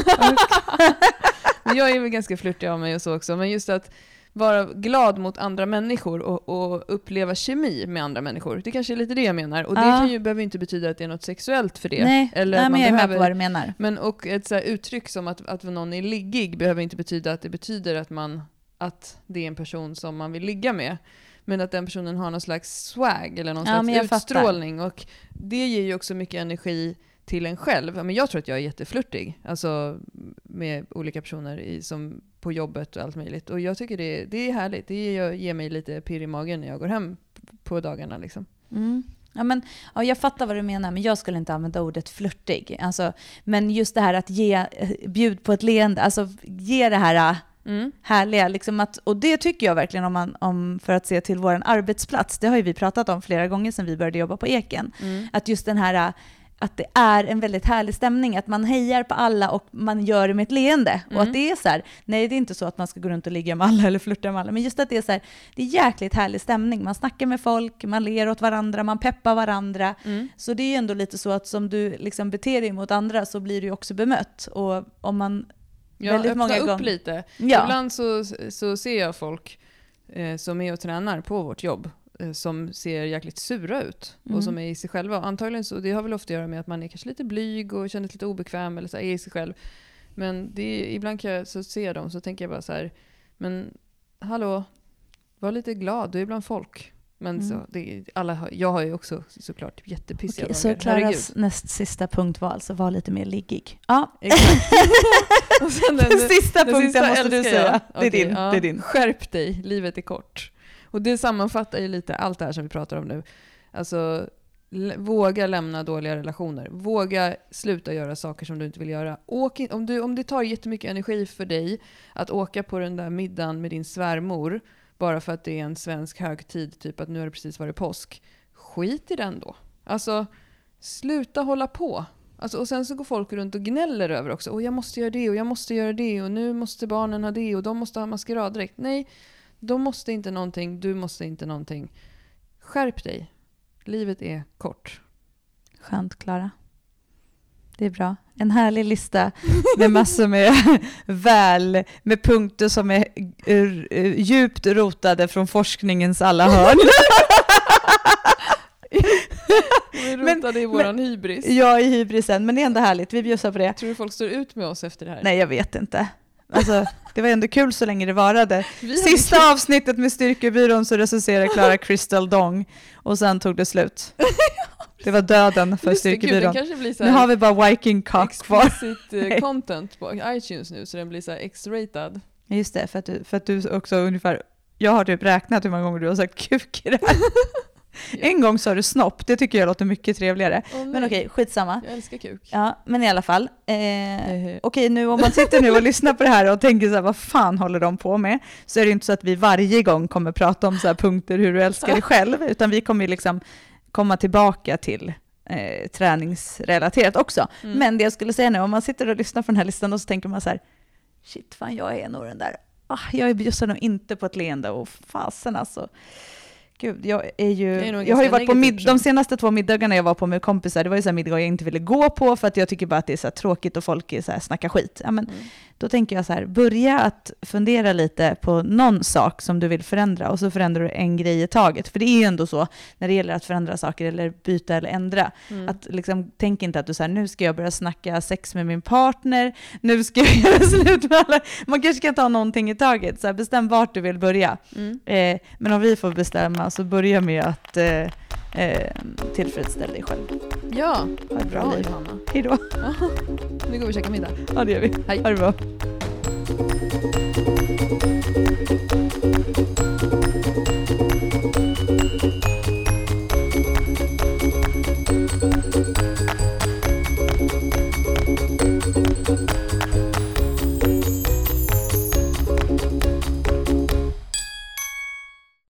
Jag är väl ganska flörtig av mig och så också, men just att vara glad mot andra människor och, och uppleva kemi med andra människor. Det kanske är lite det jag menar. Och det Ja. kan ju, behöver ju inte betyda att det är något sexuellt för det. Nej, Eller nej att men man jag är med behöver- på vad du menar. Men och ett så uttryck som att, att någon är liggig behöver inte betyda att det betyder att man att det är en person som man vill ligga med. Men att den personen har någon slags swag eller någon Ja, slags fattar. utstrålning. Och det ger ju också mycket energi till en själv. Men jag tror att jag är jätteflörtig. Alltså med olika personer i, som på jobbet och allt möjligt. Och jag tycker det, det är härligt. Det ger, ger mig lite pirr i magen när jag går hem på dagarna. Liksom. Mm. Ja, men, ja, jag fattar vad du menar, men jag skulle inte använda ordet flörtig. Alltså, men just det här att ge eh, bjud på ett leende, alltså ge det här eh, Mm. härliga. Liksom att, och det tycker jag verkligen om, man, om för att se till vår arbetsplats. Det har ju vi pratat om flera gånger sedan vi började jobba på Eken. Mm. Att just den här äh, att det är en väldigt härlig stämning, att man hejar på alla och man gör det med ett leende. Och Mm. att det är så här, nej det är inte så att man ska gå runt och ligga med alla eller flirta med alla, men just att det är så här, det är jäkligt härlig stämning. Man snackar med folk, man ler åt varandra, man peppar varandra. Mm. Så det är ju ändå lite så att som du liksom beter dig mot andra så blir du ju också bemött. Och om man Jag väldigt många upp gånger... lite. Ja. Ibland så, så ser jag folk eh, som är och tränar på vårt jobb som ser jäkligt sura ut Mm. och som är i sig själva. Och antagligen så, det har väl ofta att göra med att man är kanske lite blyg och känner sig lite obekväm eller så är i sig själv. Men det ibland kan jag så ser jag dem så tänker jag bara så här, men hallå, var lite glad, du är bland folk. Men Mm. så, det, alla har, jag har ju också såklart jättepissiga Okej, så. Klaras näst sista punkt var alltså var lite mer liggig. Ja, Exakt. Den- den sista punkten måste du säga. Det är din. ja. Det är din. Skärp dig, livet är kort. Och det sammanfattar ju lite allt det här som vi pratar om nu. Alltså, våga lämna dåliga relationer. Våga sluta göra saker som du inte vill göra. Åk in, om, du, om det tar jättemycket energi för dig att åka på den där middagen med din svärmor bara för att det är en svensk högtid, typ att nu har det precis varit påsk. Skit i den då. Alltså, sluta hålla på. Alltså, och sen så går folk runt och gnäller över också. Och jag måste göra det och jag måste göra det och nu måste barnen ha det och de måste ha maskeraddräkt. Nej, de måste inte någonting, du måste inte någonting. Skärp dig. Livet är kort. Skönt, Klara. Det är bra. En härlig lista med massor med väl, med punkter som är eh, djupt rotade från forskningens alla hörn. Vi Men- rotade i våran hybris. Jag är hybrisen, men det är ändå härligt. Vi bjussar på det. Tror du folk står ut med oss efter det här? Nej, jag vet inte. Alltså, det var ändå kul så länge det varade. Sista avsnittet med Styrkebyrån så recenserade Klara Crystal Dong och sen tog det slut. Det var döden för Just gud, Styrkebyrån. Nu har vi bara Viking Cock kvar. eh, content på iTunes nu så den blir så här X-ratad. Just det, för att, du, för att du också ungefär, jag har typ räknat hur många gånger du har sagt kuk i det här. En gång sa du snopp, det tycker jag låter mycket trevligare. Åh, Men okej, skitsamma. Jag älskar kuk. Ja, men i alla fall. Eh, Eh, Okej, nu om man sitter nu och lyssnar på det här och tänker så här, vad fan håller de på med? Så är det ju inte så att vi varje gång kommer prata om så här punkter hur du älskar dig själv, utan vi kommer ju liksom komma tillbaka till eh, träningsrelaterat också. mm. Men det jag skulle säga nu, om man sitter och lyssnar på den här listan och så tänker man så här, shit fan jag är nog den där, ah, jag bjussar nog inte på ett leende och fasen alltså. Gud, jag är ju, är jag har ju varit på mid, de senaste två middagarna jag var på med kompisar, det var ju så middagar jag inte ville gå på för att jag tycker bara att det är så tråkigt och folk är så här snackar skit. Ja, men Mm. Då tänker jag så här, börja att fundera lite på någon sak som du vill förändra och så förändrar du en grej i taget. För det är ju ändå så när det gäller att förändra saker eller byta eller ändra. Mm. Att liksom, tänk inte att du så här, nu ska jag börja snacka sex med min partner, nu ska jag göra slut med alla. Man kanske kan ta någonting i taget, så här, bestäm vart du vill börja. Mm. Eh, men om vi får bestämma så börja med att eh, eh, tillfredsställa dig själv. Ja, Ha ett bra bra liv. Johanna. Hej då. Nu går vi och käkar middag. Ja, det gör vi. Hej. Ha det bra.